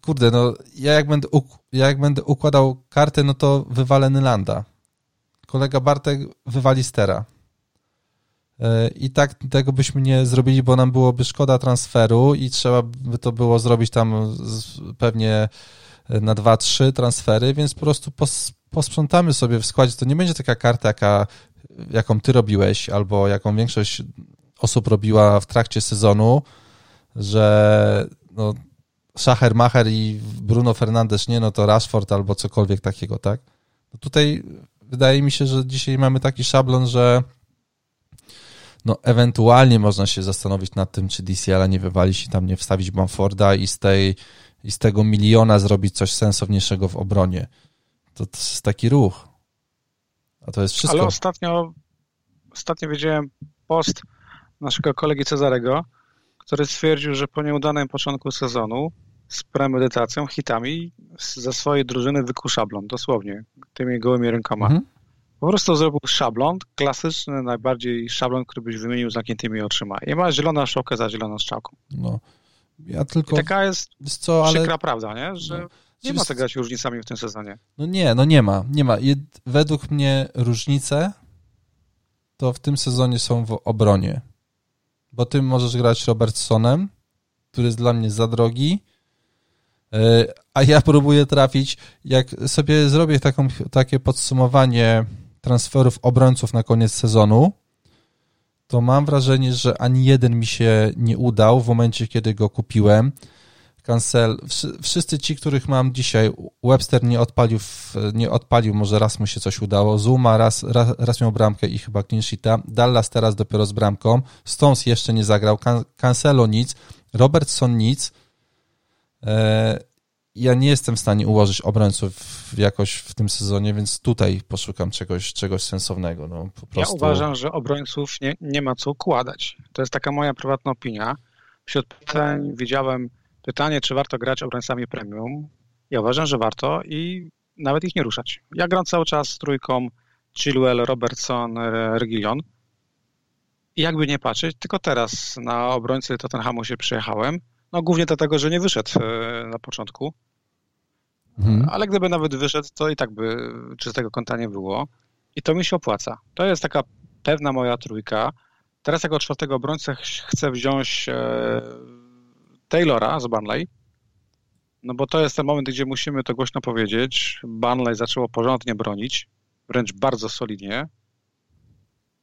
kurde, no ja jak będę, ja jak będę układał kartę, no to wywalę Nylanda. Kolega Bartek wywali Stera. Yy, I tak tego byśmy nie zrobili, bo nam byłoby szkoda transferu i trzeba by to było zrobić tam pewnie na dwa, trzy transfery, więc po prostu pos, posprzątamy sobie w składzie. To nie będzie taka karta, jaka, jaką ty robiłeś, albo jaką większość osób robiła w trakcie sezonu, że no, Schacher, Macher i Bruno Fernandes nie, no to Rashford albo cokolwiek takiego, tak? No tutaj wydaje mi się, że dzisiaj mamy taki szablon, że no ewentualnie można się zastanowić nad tym, czy DCL nie wywalić i tam nie wstawić Bamforda i z tej i z tego miliona zrobić coś sensowniejszego w obronie. To, to jest taki ruch. A to jest wszystko. Ale ostatnio, ostatnio widziałem post naszego kolegi Cezarego, który stwierdził, że po nieudanym początku sezonu z premedytacją, hitami ze swojej drużyny wykuł szablon, dosłownie, tymi gołymi rękoma. Mhm. Po prostu zrobił szablon, klasyczny, najbardziej szablon, który byś wymienił zamkniętymi oczyma. I ma zieloną strzałkę za zieloną strzałką. No. Ja tylko... I taka jest co, ale... przykra prawda, nie? że no. nie ma tego różnicami w tym sezonie. No nie, no nie ma, nie ma. Według mnie różnice to w tym sezonie są w obronie. Bo ty możesz grać Robertsonem, który jest dla mnie za drogi, e, a ja próbuję trafić, jak sobie zrobię taką, takie podsumowanie transferów obrońców na koniec sezonu, to mam wrażenie, że ani jeden mi się nie udał w momencie, kiedy go kupiłem. Cancel, wszyscy ci, których mam dzisiaj, Webster nie odpalił, nie odpalił, może raz mu się coś udało, Zuma raz, raz, raz miał bramkę i chyba clean sheeta, Dallas teraz dopiero z bramką, Stones jeszcze nie zagrał, Cancelo nic, Robertson nic, e, ja nie jestem w stanie ułożyć obrońców jakoś w tym sezonie, więc tutaj poszukam czegoś, czegoś sensownego. No, po prostu... Ja uważam, że obrońców nie, nie ma co układać. To jest taka moja prywatna opinia. Wśród pytań widziałem pytanie, czy warto grać obrońcami premium. Ja uważam, że warto i nawet ich nie ruszać. Ja gram cały czas z trójką Chilwell, Robertson, Regilion. I jakby nie patrzeć, tylko teraz na obrońcy Tottenhamu się przyjechałem No głównie dlatego, że nie wyszedł e, na początku. Mhm. Ale gdyby nawet wyszedł, to i tak by czystego konta nie było. I to mi się opłaca. To jest taka pewna moja trójka. Teraz jako czwartego obrońcę chcę wziąć e, Taylora z Burnley, no bo to jest ten moment, gdzie musimy to głośno powiedzieć. Burnley zaczęło porządnie bronić, wręcz bardzo solidnie.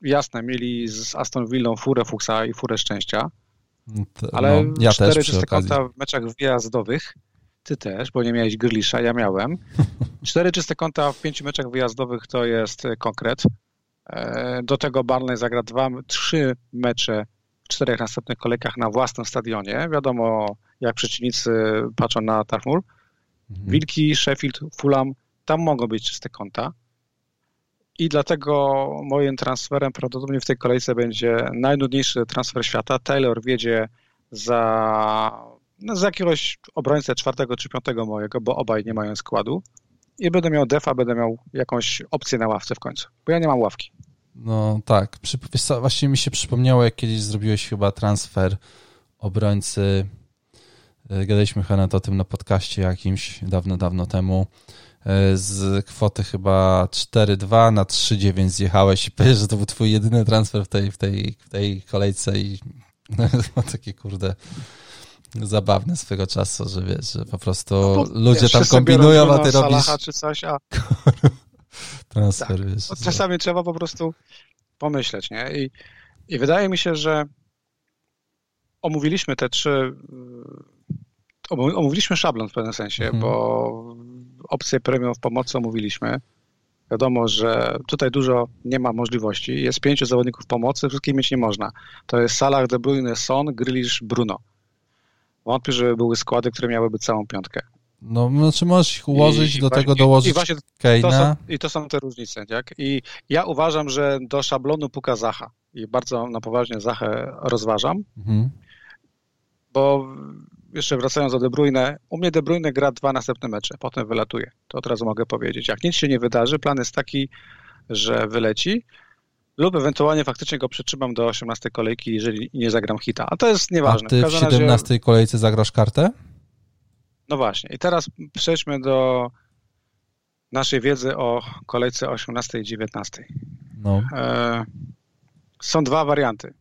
Jasne, mieli z Aston Villą furę fuksa i furę szczęścia, ale no, ja cztery czyste konta w meczach wyjazdowych, ty też, bo nie miałeś Grylisza, ja miałem. Cztery czyste konta w pięciu meczach wyjazdowych to jest konkret. E, do tego Barney zagra dwa, trzy mecze w czterech następnych kolejkach na własnym stadionie. Wiadomo, jak przeciwnicy patrzą na Tarfmur. Mhm. Wilki, Sheffield, Fulham, tam mogą być czyste konta. I dlatego moim transferem prawdopodobnie w tej kolejce będzie najnudniejszy transfer świata. Taylor wiedzie za, no, za jakiegoś obrońcę czwartego czy piątego mojego, bo obaj nie mają składu. I będę miał defa, będę miał jakąś opcję na ławce w końcu, bo ja nie mam ławki. No tak, właśnie mi się przypomniało, jak kiedyś zrobiłeś chyba transfer obrońcy, e, gadaliśmy chyba o tym na podcaście jakimś dawno, dawno temu, z kwoty chyba 4,2 na 3,9 zjechałeś i powiesz, że to był twój jedyny transfer w tej, w tej, w tej kolejce i no, takie kurde zabawne swego czasu, że wiesz, że po prostu no, ludzie tam kombinują, a ty robisz... czy coś, a... Transfer, tak. wiesz. No, czasami trzeba po prostu pomyśleć, nie? I, I wydaje mi się, że omówiliśmy te trzy omówiliśmy szablon w pewnym sensie, mhm. bo opcje premium w pomocy omówiliśmy. Wiadomo, że tutaj dużo nie ma możliwości. Jest pięciu zawodników pomocy, wszystkich mieć nie można. To jest Salah, De Bruyne, Son, Grealish, Bruno. Wątpię, że były składy, które miałyby całą piątkę. No, znaczy możesz ich ułożyć, I, do tego dołożyć i właśnie to są, I to są te różnice, tak? I ja uważam, że do szablonu puka Zacha. I bardzo na poważnie Zachę rozważam. Mhm. Bo jeszcze wracając do De Bruyne, u mnie De Bruyne gra dwa następne mecze, potem wylatuje. To od razu mogę powiedzieć. Jak nic się nie wydarzy, plan jest taki, że wyleci lub ewentualnie faktycznie go przytrzymam do 18 kolejki, jeżeli nie zagram hita. A to jest nieważne. A ty w, w 17 razie... kolejce zagrasz kartę? No właśnie. I teraz przejdźmy do naszej wiedzy o kolejce 18 i 19. No. E, są dwa warianty,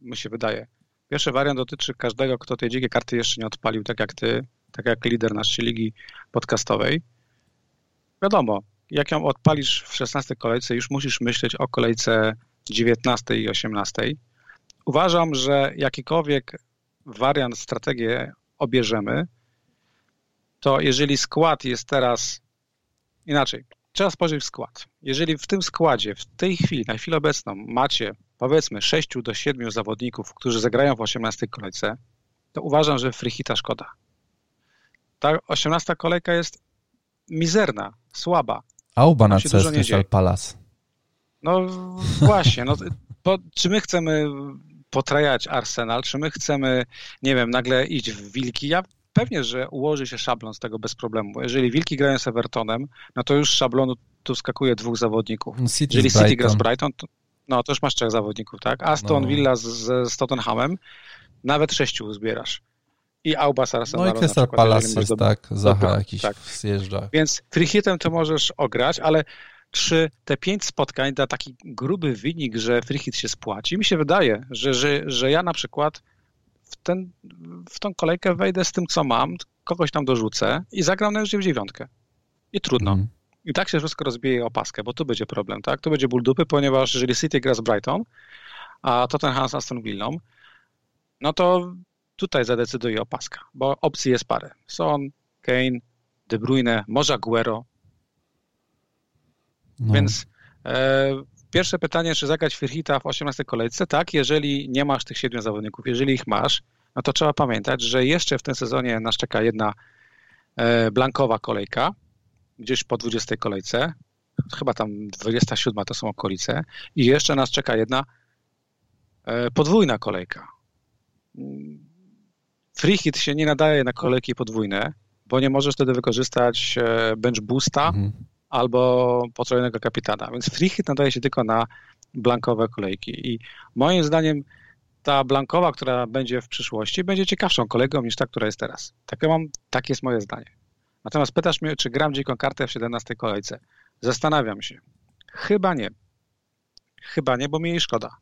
mi się wydaje. Pierwszy wariant dotyczy każdego, kto tej dzikiej karty jeszcze nie odpalił, tak jak ty, tak jak lider naszej ligi podcastowej. Wiadomo, jak ją odpalisz w 16 kolejce, już musisz myśleć o kolejce 19 i 18. Uważam, że jakikolwiek wariant, strategię obierzemy, to jeżeli skład jest teraz inaczej, trzeba spojrzeć w skład. Jeżeli w tym składzie, w tej chwili, na chwilę obecną macie powiedzmy 6 do 7 zawodników, którzy zagrają w 18 kolejce, to uważam, że freehita szkoda. Ta 18 kolejka jest mizerna, słaba. Auba na Crystal Palace. No właśnie, no, czy my chcemy potrajać Arsenal, czy my chcemy, nie wiem, nagle iść w wilki? Ja pewnie, że ułoży się szablon z tego bez problemu. Jeżeli Wilki grają z Evertonem, no to już szablonu tu skakuje dwóch zawodników. City Jeżeli City gra z Brighton, to, no to już masz trzech zawodników, tak? Aston no. Villa z, z, Tottenhamem, nawet sześciu zbierasz. I Auba Arsenalu. No i Crystal Palace jest, tak, Zaha jakiś tak. zjeżdża. Więc free hitem to możesz ograć, ale czy te pięć spotkań da taki gruby wynik, że free hit się spłaci? Mi się wydaje, że, że, że ja na przykład w, ten, w tą kolejkę wejdę z tym, co mam, kogoś tam dorzucę i zagram na w dziewiątkę. I trudno. Mm. I tak się wszystko rozbije opaskę, bo tu będzie problem, tak? Tu będzie ból dupy, ponieważ jeżeli City gra z Brighton, a Tottenham z Aston Villą, no to tutaj zadecyduje opaska, bo opcji jest parę. Son, Kane, De Bruyne, może Aguero. No. Więc e, Pierwsze pytanie, czy zagrać Firhita w 18 kolejce? Tak, jeżeli nie masz tych siedmiu zawodników, jeżeli ich masz, no to trzeba pamiętać, że jeszcze w tym sezonie nas czeka jedna e, blankowa kolejka, gdzieś po 20 kolejce, chyba tam 27 to są okolice, i jeszcze nas czeka jedna e, podwójna kolejka. Free hit się nie nadaje na kolejki podwójne, bo nie możesz wtedy wykorzystać e, bench boosta, mhm albo potrojnego kapitana. Więc free hit nadaje się tylko na blankowe kolejki. I moim zdaniem ta blankowa, która będzie w przyszłości, będzie ciekawszą kolegą niż ta, która jest teraz. Takie, mam, takie jest moje zdanie. Natomiast pytasz mnie, czy gram dziką kartę w 17 kolejce. Zastanawiam się. Chyba nie. Chyba nie, bo mi jej szkoda.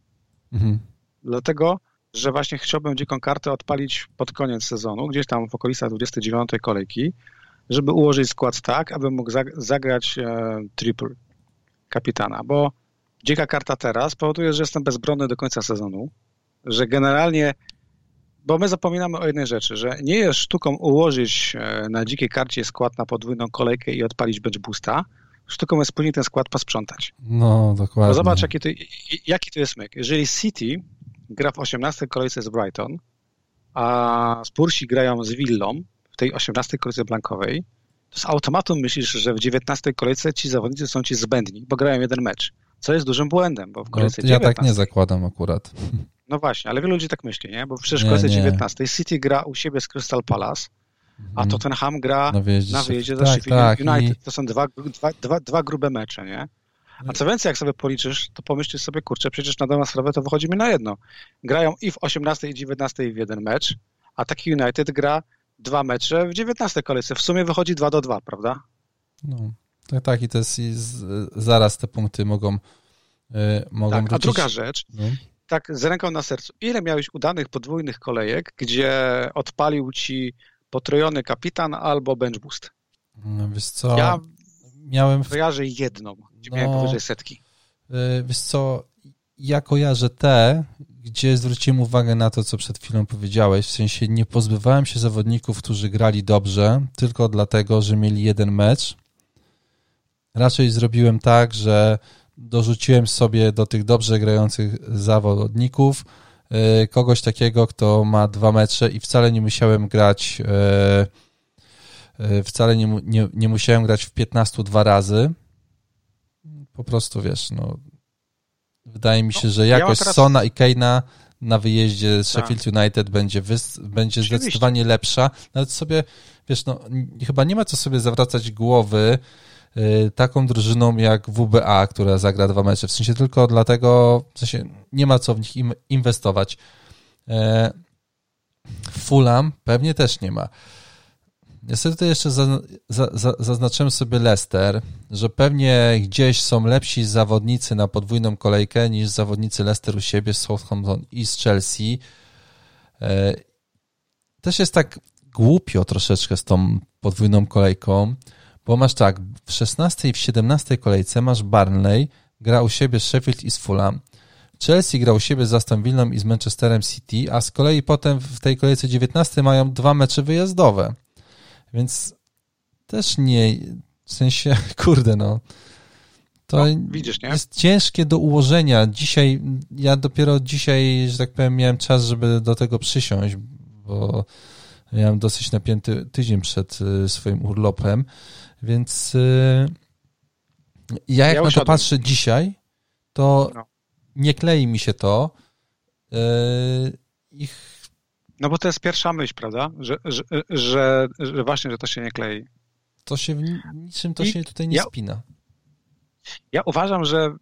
Mhm. Dlatego, że właśnie chciałbym dziką kartę odpalić pod koniec sezonu, gdzieś tam w okolicach 29 kolejki, żeby ułożyć skład tak, abym mógł zagrać e, triple kapitana, bo dzika karta teraz powoduje, że jestem bezbronny do końca sezonu, że generalnie, bo my zapominamy o jednej rzeczy, że nie jest sztuką ułożyć e, na dzikiej karcie skład na podwójną kolejkę i odpalić bench boosta, sztuką jest później ten skład posprzątać. No, dokładnie. Bo zobacz, jaki to, jaki to jest myk. Jeżeli City gra w 18 kolejce z Brighton, a Spursi grają z Villą w tej 18 kolejce blankowej, to z automatu myślisz, że w 19 kolejce ci zawodnicy są ci zbędni, bo grają jeden mecz. Co jest dużym błędem, bo w kolejce no, Ja 19, tak nie zakładam akurat. No właśnie, ale wielu ludzi tak myśli, nie? Bo przecież w kolejce 19 City gra u siebie z Crystal Palace, a mhm. Tottenham gra na wyjeździe, na wyjeździe tak, Sheffield tak, United. I... To są dwa, dwa, dwa, dwa grube mecze, nie? A co więcej, jak sobie policzysz, to pomyślisz sobie, kurczę, przecież na dobrą sprawę to wychodzi mi na jedno. Grają i w 18 i 19 w jeden mecz, a taki United gra dwa mecze w 19 kolejce. W sumie wychodzi 2 do 2, prawda? No, tak, tak i to jest i z, zaraz te punkty mogą, yy, mogą tak, A druga rzecz, no. Tak z ręką na sercu, ile miałeś udanych podwójnych kolejek, gdzie odpalił ci potrojony kapitan albo bench boost? No, wiesz co, ja miałem... W... Kojarzę jedną, gdzie no, miałem powyżej setki. Yy, wiesz co, ja kojarzę te, gdzie zwróciłem uwagę na to, co przed chwilą powiedziałeś, w sensie nie pozbywałem się zawodników, którzy grali dobrze, tylko dlatego, że mieli jeden mecz. Raczej zrobiłem tak, że dorzuciłem sobie do tych dobrze grających zawodników e, kogoś takiego, kto ma dwa mecze i wcale nie musiałem grać e, e, wcale nie, nie, nie musiałem grać w 15 dwa razy. Po prostu wiesz, no Wydaje mi się, że jakość ja. Sona i Keina na wyjeździe z tak. Sheffield United będzie, wys... będzie zdecydowanie lepsza. Nawet sobie, wiesz, no, chyba nie ma co sobie zawracać głowy taką drużyną jak WBA, która zagra dwa mecze. W sensie tylko dlatego, w sensie nie ma co w nich inwestować. E, Fulham pewnie też nie ma. Jeszcze za, za, za, zaznaczyłem sobie Leicester, że pewnie gdzieś są lepsi zawodnicy na podwójną kolejkę niż zawodnicy Leicester u siebie z Southampton i z Chelsea. E, też jest tak głupio troszeczkę z tą podwójną kolejką, bo masz tak, w 16 i w 17 kolejce masz Barnley, gra u siebie z Sheffield i z Fulham. Chelsea gra u siebie z Aston Villą i z Manchesterem City, a z kolei potem w tej kolejce 19 mają dwa mecze wyjazdowe. Więc też nie, w sensie, kurde, no. To no, widzisz, nie? jest ciężkie do ułożenia. Dzisiaj, ja dopiero dzisiaj, że tak powiem, miałem czas, żeby do tego przysiąść, bo miałem dosyć napięty tydzień przed y, swoim urlopem, więc y, ja jak ja na to patrzę dzisiaj, to no. nie klei mi się to. Y, ich no bo to jest pierwsza myśl, prawda? Że, że, że, że właśnie, że to się nie klei. To się w niczym to I się tutaj nie ja, spina. Ja uważam, że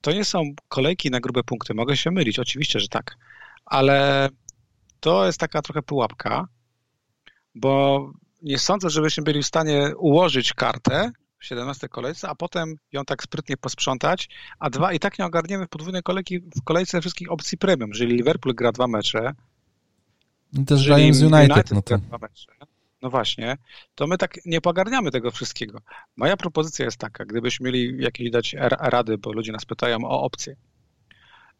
to nie są kolejki na grube punkty. Mogę się mylić, oczywiście, że tak. Ale to jest taka trochę pułapka, bo nie sądzę, żebyśmy byli w stanie ułożyć kartę w 17 kolejce, a potem ją tak sprytnie posprzątać, a dwa i tak nie ogarniemy w podwójnej kolejki, w kolejce wszystkich opcji premium. Jeżeli Liverpool gra dwa mecze, i też z United. United no, to... no właśnie, to my tak nie pogarniamy tego wszystkiego. Moja propozycja jest taka, gdybyśmy mieli jakieś dać rady, bo ludzie nas pytają o opcje,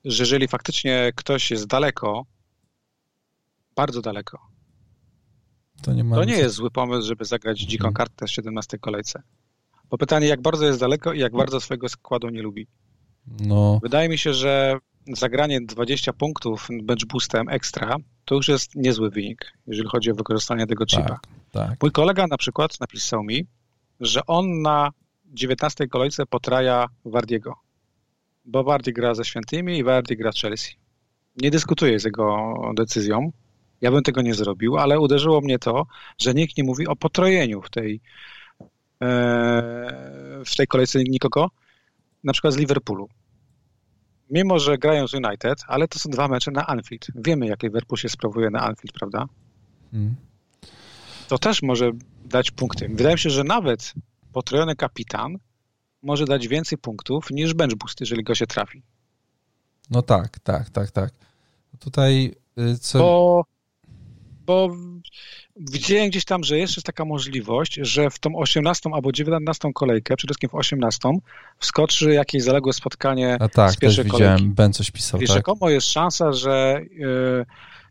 że jeżeli faktycznie ktoś jest daleko, bardzo daleko, to nie, to nie jest zły pomysł, żeby zagrać dziką hmm. kartę w 17 kolejce. Bo pytanie, jak bardzo jest daleko i jak bardzo swojego składu nie lubi. No. Wydaje mi się, że zagranie 20 punktów bench boostem ekstra to już jest niezły wynik, jeżeli chodzi o wykorzystanie tego chipa. Tak, tak. Mój kolega na przykład napisał mi, że on na 19 kolejce potraja Wardiego, bo Wardi gra ze Świętymi i Wardi gra Chelsea. Nie dyskutuję z jego decyzją, ja bym tego nie zrobił, ale uderzyło mnie to, że nikt nie mówi o potrojeniu w tej, e, w tej kolejce nikogo, na przykład z Liverpoolu mimo że grają z United, ale to są dwa mecze na Anfield. Wiemy, jak Liverpool się sprawuje na Anfield, prawda? Hmm. To też może dać punkty. Wydaje mi się, że nawet potrojony kapitan może dać więcej punktów niż bench boost, jeżeli go się trafi. No tak, tak, tak, tak. Tutaj y, co... Bo, bo widziałem gdzieś tam, że jeszcze jest taka możliwość, że w tą 18 albo 19 kolejkę, przede wszystkim w 18, wskoczy jakieś zaległe spotkanie A tak, z pierwszej też kolejki. widziałem, Ben coś pisał, I tak? rzekomo jest szansa, że yy,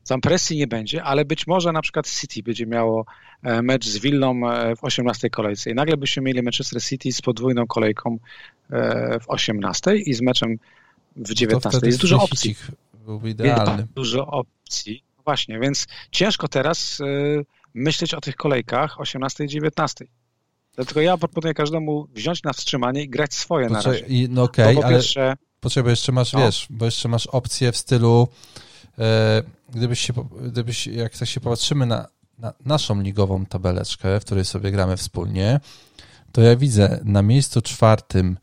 tam presji nie będzie, ale być może na przykład City będzie miało e, mecz z Villą e, w 18 kolejce i nagle byśmy mieli Manchester City z podwójną kolejką e, w 18 i z meczem w 19. Jest dużo opcji. Byłby idealny. Jest dużo opcji. Właśnie, więc ciężko teraz myśleć o tych kolejkach 18 i 19. Dlatego ja proponuję każdemu wziąć na wstrzymanie i grać swoje Poczekaj, na razie. I, no okej, okay, ale pierwsze... poczekaj, jeszcze masz, no. wiesz, bo jeszcze masz opcję w stylu e, gdybyś się, gdybyś, jak tak się popatrzymy na, na naszą ligową tabeleczkę, w której sobie gramy wspólnie, to ja widzę na miejscu czwartym,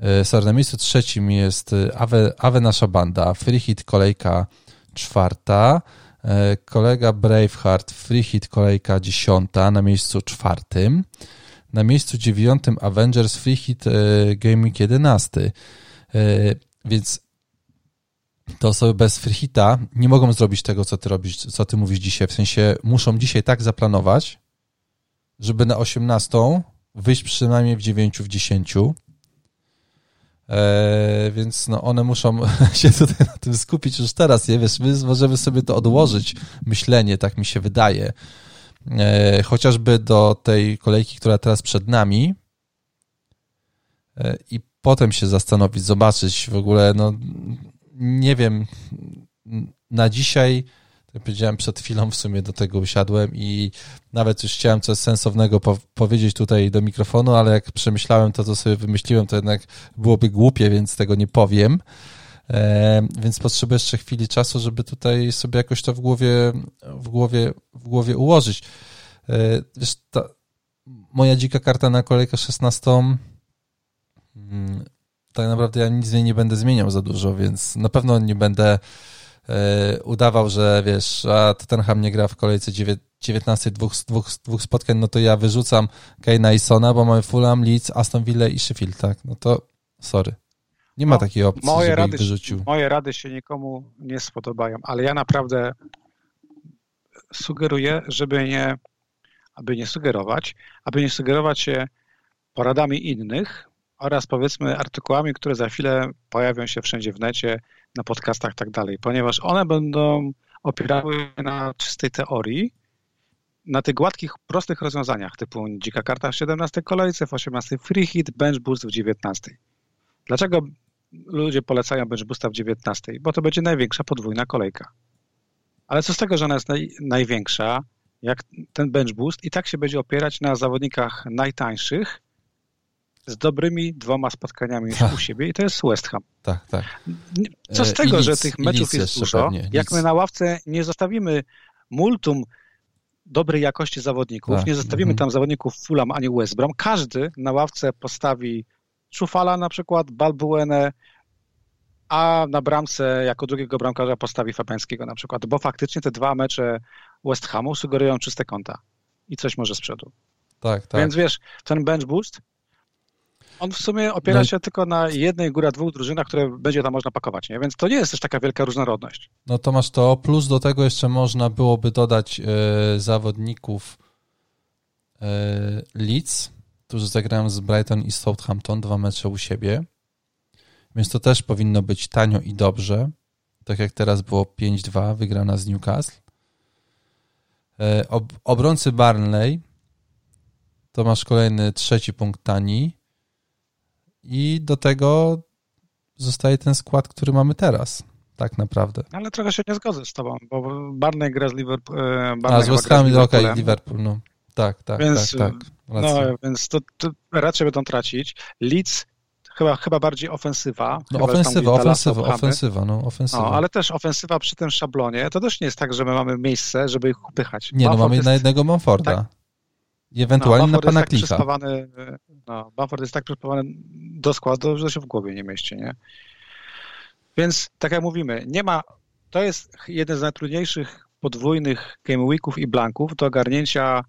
e, sorry, na miejscu trzecim jest Awe, Awe Nasza Banda, Free Hit kolejka czwarta, kolega Braveheart, Free kolejka dziesiąta na miejscu czwartym, na miejscu dziewiątym Avengers Free e, Gaming 11. Więc te osoby bez freehita nie mogą zrobić tego, co ty robisz, co ty mówisz dzisiaj. W sensie muszą dzisiaj tak zaplanować, żeby na 18 wyjść przynajmniej w 9, w 10. Eee, więc no one muszą się tutaj na tym skupić już teraz, nie wiesz, my możemy sobie to odłożyć, myślenie, tak mi się wydaje. Eee, chociażby do tej kolejki, która teraz przed nami eee, i potem się zastanowić, zobaczyć w ogóle, no nie wiem, na dzisiaj, jak powiedziałem przed chwilą, w sumie do tego usiadłem i nawet już chciałem coś sensownego po powiedzieć tutaj do mikrofonu, ale jak przemyślałem to, co sobie wymyśliłem, to jednak byłoby głupie, więc tego nie powiem. E, więc potrzebuję jeszcze chwili czasu, żeby tutaj sobie jakoś to w głowie, w głowie, w głowie ułożyć. E, wiesz, ta, moja dzika karta na kolejkę 16 tak naprawdę ja nic z niej nie będę zmieniał za dużo, więc na pewno nie będę udawał, że wiesz, a Tottenham nie gra w kolejce 19 dwóch, dwóch, dwóch spotkań, no to ja wyrzucam Kane'a i Sona, bo mamy Fulham, Leeds, Aston Villa i Sheffield, tak? No to sorry. Nie ma no, takiej opcji, moje żeby rady, wyrzucił. Moje rady się nikomu nie spodobają, ale ja naprawdę sugeruję, żeby nie, aby nie sugerować, aby nie sugerować się poradami innych, oraz powiedzmy artykułami, które za chwilę pojawią się wszędzie w necie, na podcastach i tak dalej, ponieważ one będą opierały na czystej teorii, na tych gładkich, prostych rozwiązaniach typu dzika karta w 17 kolejce, w 18 free hit, bench boost w 19. Dlaczego ludzie polecają bench boosta w 19? Bo to będzie największa podwójna kolejka. Ale co z tego, że ona jest naj, największa, jak ten bench boost i tak się będzie opierać na zawodnikach najtańszych, z dobrymi dwoma spotkaniami tak. u siebie i to jest West Ham. Tak, tak. Co z e, tego, że tych meczów jest dużo, pewnie, jak my na ławce nie zostawimy multum dobrej jakości zawodników, tak. nie zostawimy mhm. tam zawodników Fulham ani West Brom, każdy na ławce postawi Czufala na przykład, Balbuenę, a na bramce jako drugiego bramkarza postawi Fabiańskiego na przykład, bo faktycznie te dwa mecze West Hamu sugerują czyste konta i coś może z przodu. Tak, tak. Więc wiesz, ten bench boost on w sumie opiera no. się tylko na jednej, góra dwóch drużynach, które będzie tam można pakować, nie? Więc to nie jest też taka wielka różnorodność. No to masz to, plus do tego jeszcze można byłoby dodać e, zawodników e, Leeds, którzy zagrają z Brighton i Southampton, dwa mecze u siebie. Więc to też powinno być tanio i dobrze. Tak jak teraz było 5-2, wygrana z Newcastle. E, ob, obrońcy Barnley to masz kolejny trzeci punkt tani i do tego zostaje ten skład, który mamy teraz, tak naprawdę. Ale trochę się nie zgodzę z tobą, bo Barney gra z Liverpool. E, A, z West Ham, okej, okay, Liverpool, no. Tak, tak, więc, tak, tak. No, więc to, to, raczej będą tracić. Leeds chyba, chyba bardziej ofensywa. No ofensywa, ofensywa, ofensywa, no ofensywa. No, ale też ofensywa przy tym szablonie, to też nie jest tak, że my mamy miejsce, żeby ich upychać. Nie, no mamy jest, na jednego Manforda. Tak, i ewentualnie no, na pana tak klika. No, Bamford jest tak przyspawany do składu, że się w głowie nie mieści, nie? Więc tak jak mówimy, nie ma, to jest jeden z najtrudniejszych podwójnych game weeków i blanków do ogarnięcia,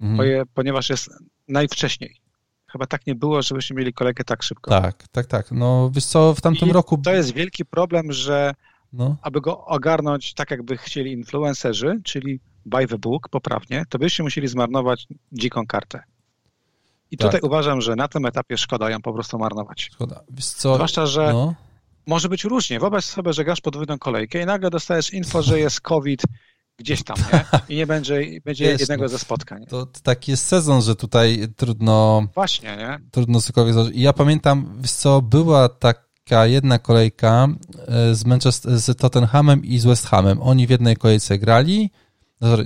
mhm. ponieważ jest najwcześniej. Chyba tak nie było, żebyśmy mieli kolegę tak szybko. Tak, tak, tak. No wiesz co, w tamtym I roku... To jest wielki problem, że no. aby go ogarnąć tak, jakby chcieli influencerzy, czyli by the book poprawnie, to byście musieli zmarnować dziką kartę. I tak. tutaj uważam, że na tym etapie szkoda ją po prostu marnować. Szkoda. Co? Zwłaszcza, że no. może być różnie. Wyobraź sobie, że grasz podwójną kolejkę i nagle dostajesz info, że jest COVID gdzieś tam, nie? I nie będzie, będzie jest, jednego no. ze spotkań. To taki jest sezon, że tutaj trudno... Właśnie, nie? Trudno cokolwiek ja pamiętam, wiesz co, była taka jedna kolejka e, z, Manchester, z Tottenhamem i z West Hamem. Oni w jednej kolejce grali,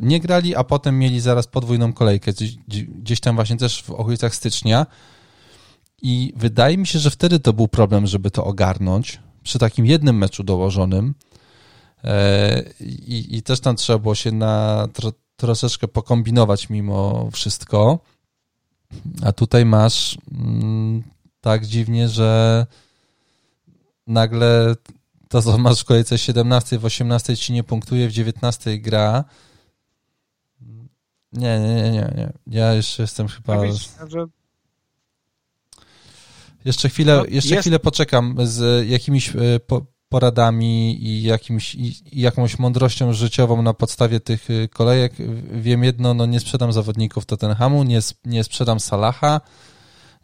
nie grali, a potem mieli zaraz podwójną kolejkę, gdzieś tam właśnie też w okolicach stycznia. I wydaje mi się, że wtedy to był problem, żeby to ogarnąć przy takim jednym meczu dołożonym. E, I, i też tam trzeba było się na tro, troszeczkę pokombinować mimo wszystko. A tutaj masz mm, tak dziwnie, że nagle to, co masz w kolejce 17, w 18 ci nie punktuje, w 19 gra. Nie, nie, nie, nie. nie. Ja jeszcze jestem chyba. Jeszcze chwilę, no, jeszcze chwilę poczekam z jakimiś e, poradami i, jakimś, i jakąś mądrością życiową na podstawie tych e, kolejek. Wiem jedno, no nie sprzedam zawodników Tottenhamu, nie, nie sprzedam Salaha.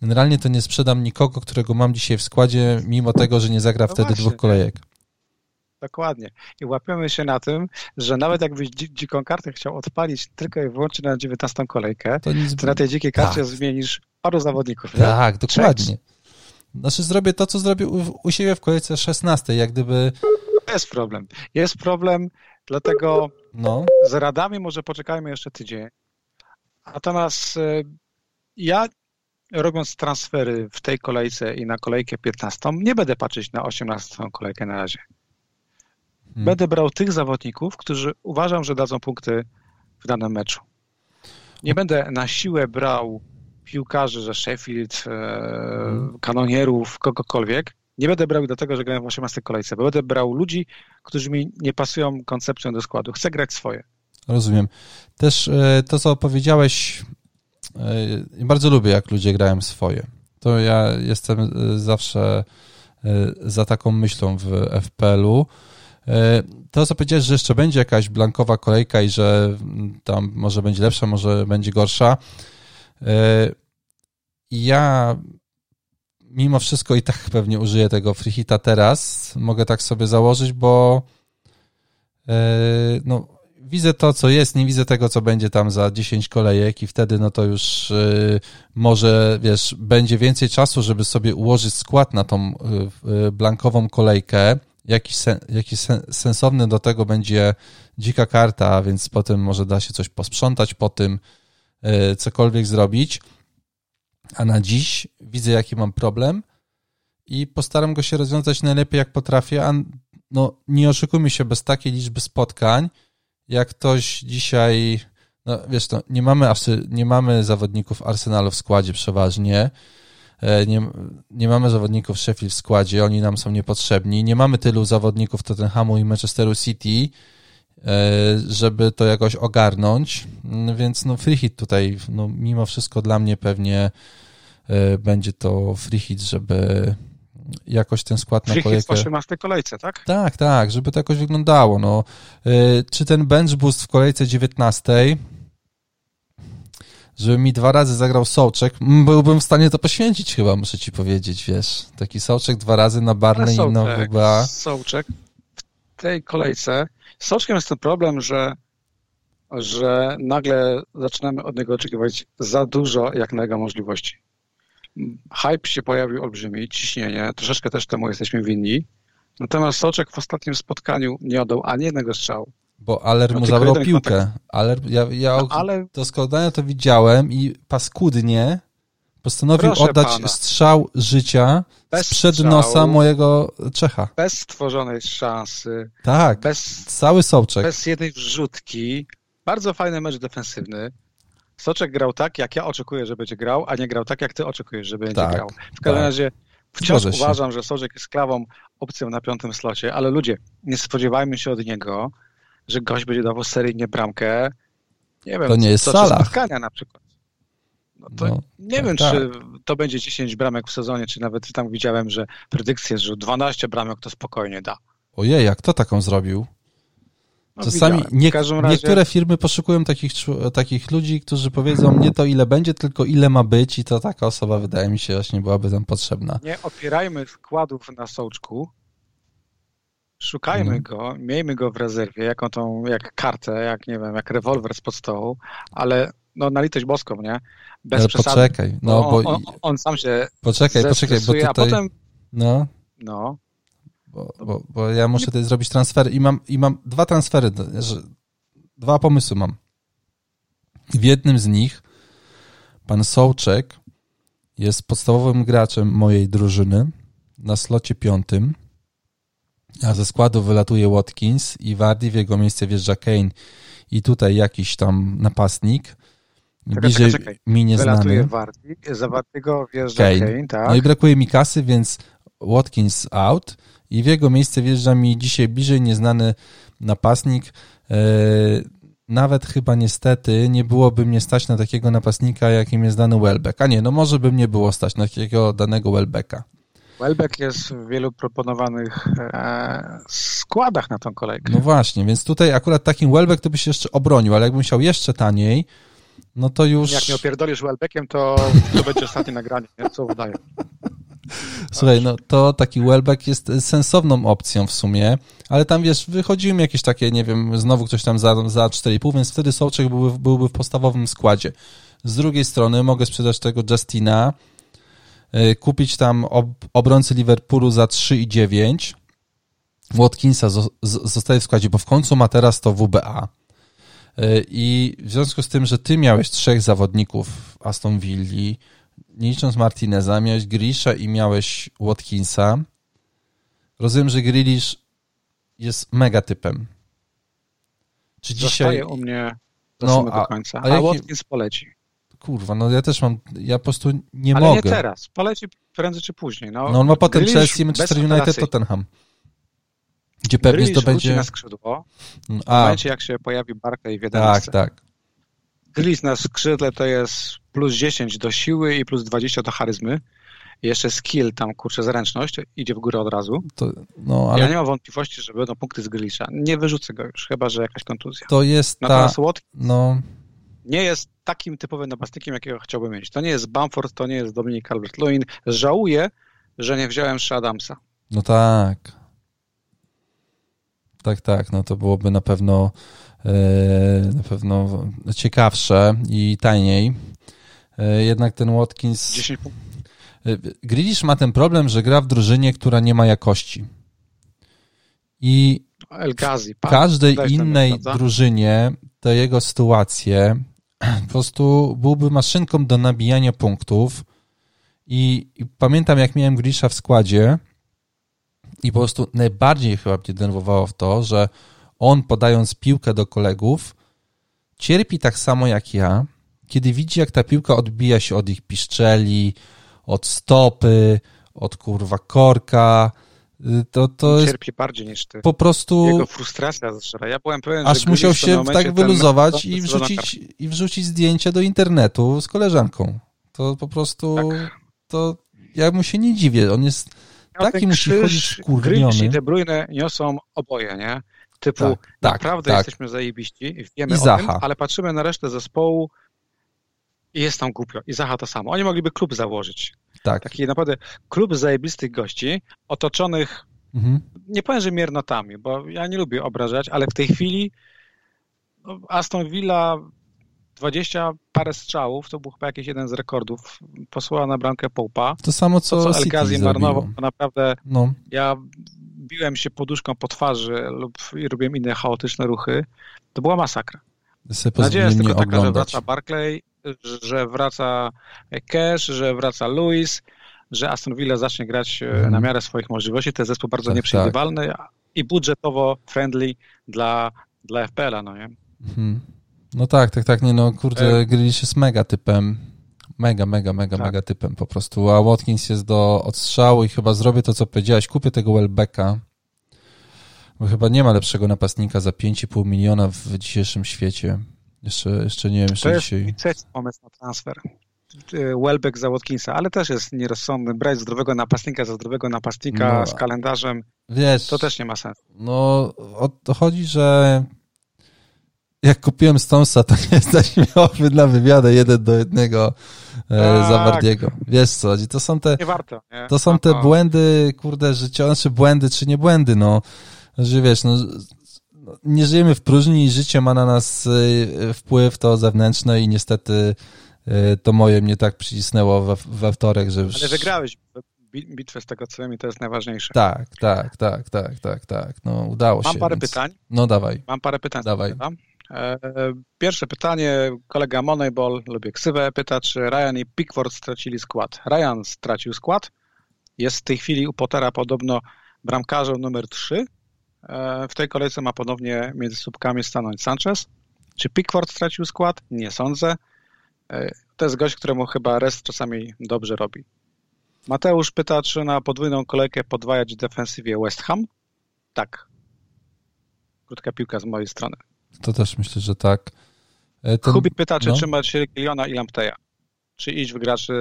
Generalnie to nie sprzedam nikogo, którego mam dzisiaj w składzie, mimo tego, że nie zagra no wtedy właśnie, dwóch kolejek. Dokładnie. I łapiemy się na tym, że nawet jakbyś dziką kartę chciał odpalić tylko i wyłącznie na 19 kolejkę, to, nic... to na tej dzikiej karcie tak. zmienisz paru zawodników. Nie? Tak, dokładnie. Znaczy zrobię to, co zrobił u, u siebie w kolejce 16, jak gdyby... Jest problem. Jest problem, dlatego no. z radami może poczekajmy jeszcze tydzień. Natomiast y, ja robiąc transfery w tej kolejce i na kolejkę 15, nie będę patrzeć na 18 kolejkę na razie. Hmm. Będę brał tych zawodników, którzy uważam, że dadzą punkty w danym meczu. Nie będę na siłę brał piłkarzy, że Sheffield, e, hmm. kanonierów, kogokolwiek. Nie będę brał do tego, że grają w 18 kolejce, bo będę brał ludzi, którzy mi nie pasują koncepcją do składu. Chcę grać swoje. Rozumiem. Też e, to, co powiedziałeś, e, bardzo lubię, jak ludzie grają swoje. To ja jestem zawsze za taką myślą w FPL-u. E, to, co powiedziałeś, że jeszcze będzie jakaś blankowa kolejka i że tam może będzie lepsza, może będzie gorsza. E, ja mimo wszystko i tak pewnie użyję tego freehita teraz. Mogę tak sobie założyć, bo e, no, widzę to, co jest, nie widzę tego, co będzie tam za 10 kolejek i wtedy no to już może, wiesz, będzie więcej czasu, żeby sobie ułożyć skład na tą blankową kolejkę jakiś, sen, jakiś sen, sensowny do tego będzie dzika karta, więc potem może da się coś posprzątać po tym, yy, cokolwiek zrobić. A na dziś widzę, jaki mam problem i postaram go się rozwiązać najlepiej, jak potrafię. A no, nie oszukujmy się, bez takiej liczby spotkań, jak ktoś dzisiaj, no wiesz, to nie mamy, nie mamy zawodników Arsenalu w składzie przeważnie, nie, nie mamy zawodników Sheffield w składzie, oni nam są niepotrzebni. Nie mamy tylu zawodników Tottenhamu i Manchesteru City, e, żeby to jakoś ogarnąć, mm, więc no free hit tutaj, no mimo wszystko dla mnie pewnie e, będzie to free hit, żeby jakoś ten skład na kolejkę... w 18 kolejce, tak? Tak, tak, żeby to jakoś wyglądało. No. Czy ten bench boost w kolejce 19 żeby mi dwa razy zagrał Sołczek, byłbym w stanie to poświęcić chyba, muszę ci powiedzieć, wiesz. Taki Sołczek dwa razy na Barney i no chyba... Sołczek w tej kolejce. Z Sołczkiem jest ten problem, że że nagle zaczynamy od niego oczekiwać za dużo jak na jego możliwości. Hype się pojawił olbrzymi, ciśnienie, troszeczkę też temu jesteśmy winni. Natomiast Soczek w ostatnim spotkaniu nie oddał ani jednego strzału. Bo Aller mu zabrał piłkę. Aller, ja ja no, ale... doskonale to widziałem i paskudnie postanowił Proszę oddać pana. strzał życia bez sprzed strzału, nosa mojego Czecha. Bez stworzonej szansy. Tak, bez, cały soczek. Bez jednej wrzutki. Bardzo fajny mecz defensywny. Soczek grał tak, jak ja oczekuję, że będzie grał, a nie grał tak, jak ty oczekujesz, że będzie tak, grał. W każdym tak. razie wciąż uważam, że Soczek jest klawą opcją na piątym slocie, ale ludzie, nie spodziewajmy się od niego, że gość będzie dawał seryjnie bramkę. Nie wiem, to nie jest sala. spotkania na przykład. No to no, nie tak, wiem, tak. czy to będzie 10 bramek w sezonie, czy nawet tam widziałem, że predykcja jest, że 12 bramek to spokojnie da. Ojej, jak to taką zrobił? No, Czasami nie, razie... niektóre firmy poszukują takich, takich ludzi, którzy powiedzą nie to ile będzie, tylko ile ma być i to taka osoba wydaje mi się właśnie byłaby tam potrzebna. Nie opierajmy składów na sołczku, szukajmy hmm. go, miejmy go w rezerwie, jaką tą, jak kartę, jak nie wiem, jak rewolwer spod stołu, ale no na litość boską, nie? Bez ale przesady. poczekaj, no bo... On, on, on, sam się Poczekaj, poczekaj, bo tutaj... a potem... No. No. Bo, bo, bo ja muszę tutaj zrobić transfery i mam, i mam dwa transfery, dwa pomysły mam. W jednym z nich pan Sołczek jest podstawowym graczem mojej drużyny na slocie piątym, a ze składu wylatuje Watkins i Wardy w jego miejsce wjeżdża Kane i tutaj jakiś tam napastnik, bliżej czekaj, czekaj. mi nieznany. Wylatuje Wardy, za Wardygo wjeżdża Kane, Kane tak. No i brakuje mi kasy, więc Watkins out i w jego miejsce wjeżdża mi dzisiaj bliżej nieznany napastnik. E, nawet chyba niestety nie byłoby mnie stać na takiego napastnika, jakim jest dany Welbeck. A nie, no może by mnie było stać na takiego danego Welbecka. Welbeck jest w wielu proponowanych e, składach na tą kolejkę. No właśnie, więc tutaj akurat takim Welbeck to by się jeszcze obronił, ale jakbym chciał jeszcze taniej, no to już... Jak nie opierdolisz Welbeckiem, to to będzie ostatnie nagranie, nie? co udaje. Słuchaj, no to taki Welbeck jest sensowną opcją w sumie, ale tam wiesz, wychodziły mi jakieś takie, nie wiem, znowu ktoś tam za, za 4,5, więc wtedy Sołczek byłby, byłby w podstawowym składzie. Z drugiej strony mogę sprzedać tego Justina, kupić tam ob, obrońcy Liverpoolu za 3,9, Watkinsa zostaje w składzie, bo w końcu ma teraz to WBA. Y, I w związku z tym, że ty miałeś trzech zawodników Aston Villa, nie licząc Martineza, miałeś Grisha i miałeś Watkinsa. Rozumiem, że Grealish jest mega typem. Czy dzisiaj... u mnie do no, samego a, końca, a, a jaki... Watkins poleci. Kurwa, no ja też mam, ja po prostu nie Ale mogę. Ale nie teraz, poleci prędzej czy później. No, no on ma potem Grealish Chelsea, Manchester United, Tottenham. Gdzie pewnie to będzie... na skrzydło, w a. momencie jak się pojawi Barkley w 11. Tak, tak. Gris na skrzydle to jest plus 10 do siły i plus 20 do charyzmy. I jeszcze skill tam, kurczę, zręczność idzie w górę od razu. To, no, ale... Ja nie mam wątpliwości, że będą punkty z Grisza. Nie wyrzucę go już, chyba, że jakaś kontuzja. To jest Natomiast ta... Watkins no... nie jest takim typowym napastnikiem, jakiego chciałbym mieć. To nie jest Bamford, to nie jest Dominik Calvert-Lewin. Żałuję, że nie wziąłem Adamsa. No tak. Tak, tak. No to byłoby na pewno E, na pewno ciekawsze i taniej. E, jednak ten Watkins... 10 e, Grealish ma ten problem, że gra w drużynie, która nie ma jakości. I w każdej innej drużynie te jego sytuacje po prostu byłby maszynką do nabijania punktów. I, i pamiętam, jak miałem Grisza w składzie i po prostu najbardziej chyba mnie denerwowało w to, że on podając piłkę do kolegów, cierpi tak samo jak ja, kiedy widzi, jak ta piłka odbija się od ich piszczeli, od stopy, od kurwa korka. To, to cierpi jest bardziej niż ty. Po prostu. Jego frustracja zżera. Ja byłem pewien, Aż musiał się tak wyluzować i wrzucić, i wrzucić zdjęcie do internetu z koleżanką. To po prostu. Tak. To ja mu się nie dziwię. On jest taki musi chodzić skurwiony. i De Bruyne niosą oboje, nie? typu tak, tak naprawdę tak, jesteśmy zajebiści, wiemy I o Zaha. tym, ale patrzymy na resztę zespołu i jest tam głupio. I Zaha to samo. Oni mogliby klub założyć. Tak. Taki naprawdę klub zajebistych gości, otoczonych, mhm. nie powiem, że miernotami, bo ja nie lubię obrażać, ale w tej chwili no, Aston Villa 20 parę strzałów, to był chyba jakiś jeden z rekordów, posłała na bramkę Połpa. To samo, co, to, co El Ghazi marnował, naprawdę no. ja biłem się poduszką po twarzy lub robiłem inne chaotyczne ruchy, to była masakra. Nadzieja jest tylko taka, że wraca Barclay, że wraca Cash, że wraca Lewis, że Aston Villa zacznie grać mm. na miarę swoich możliwości. To jest zespół bardzo tak, nieprzewidywalny tak. i budżetowo friendly dla, dla FPL-a, no nie? Mhm. No tak, tak, tak, nie no, kurde, e... Grealish jest mega typem. Mega, mega, mega, tak. mega typem po prostu. A Watkins jest do odstrzału i chyba zrobię to, co powiedziałeś. Kupię tego Welbecka, bo chyba nie ma lepszego napastnika za 5,5 miliona w dzisiejszym świecie. Jeszcze, jeszcze nie wiem, jeszcze to dzisiaj... To jest pomysł na transfer. Y, Welbeck za Watkinsa, ale też jest nierozsądny. Brać zdrowego napastnika za zdrowego napastnika no, z kalendarzem, wiesz, to też nie ma sensu. No, o to chodzi, że jak kupiłem Stonesa, to nie stać miałoby na wywiadę jeden do jednego e, tak. Wiesz co to są te, nie warto, nie? to są te błędy, kurde, życiowe, znaczy błędy czy nie błędy, no, że wiesz, no, nie żyjemy w próżni i życie ma na nas e, wpływ to zewnętrzne i niestety e, to moje mnie tak przycisnęło we, we wtorek, że... Ale wygrałeś bitwę z tego co wiem i to jest najważniejsze. Tak, tak, tak, tak, tak, tak, no udało Mam się. Mam parę więc... pytań. No dawaj. Mam parę pytań. Dawaj. E, pierwsze pytanie, kolega Moneyball, lubię ksywę, pyta, czy Ryan i Pickford stracili skład. Ryan stracił skład, jest w tej chwili u Pottera podobno bramkarzem numer 3. E, w tej kolejce ma ponownie między słupkami stanąć Sanchez. Czy Pickford stracił skład? Nie sądzę. E, to jest gość, któremu chyba rest czasami dobrze robi. Mateusz pyta, czy na podwójną kolejkę podwajać defensywie West Ham? Tak. Krótka piłka z mojej strony. To też myślę, że tak. E, ten, Hubik pyta, czy no. trzymać Giliona i Lampteja, czy iść w graczy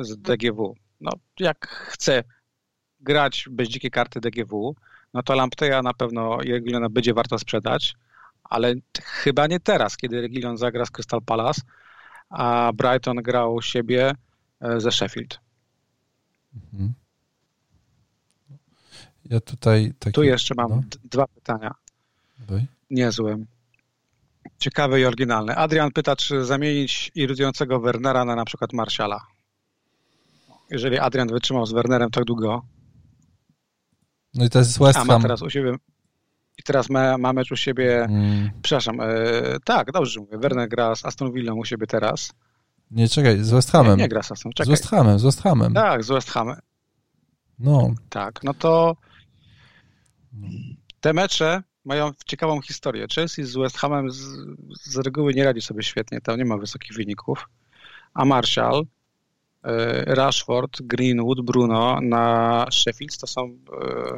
z DGW. No, jak chce grać bez dzikiej karty DGW, no to Lampteja na pewno i Regiliona będzie warto sprzedać, ale chyba nie teraz, kiedy Regilion zagra z Crystal Palace, a Brighton grał u siebie e, ze Sheffield. Mhm. Ja tutaj... Taki, tu jeszcze mam no. dwa pytania. Daj. Niezłym. Ciekawe i oryginalne. Adrian pyta, czy zamienić irytującego Wernera na na przykład Marszala. Jeżeli Adrian wytrzymał z Wernerem tak długo. No i to jest West Ham. A ma teraz u siebie. I teraz ma, ma mecz u siebie. Mm. Przepraszam, e, tak, dobrze mówię. Werner gra z Aston Villa u siebie teraz. Nie, czekaj, z West Hamem. Nie, nie gra z Aston, czekaj. Z West Hamem, z West Hamem. Tak, z West Hamem. No. Tak, no to te mecze mają ciekawą historię. Chelsea z West Hamem z, z reguły nie radzi sobie świetnie, tam nie ma wysokich wyników. A Marshall, Rashford, Greenwood, Bruno na Sheffield to są e,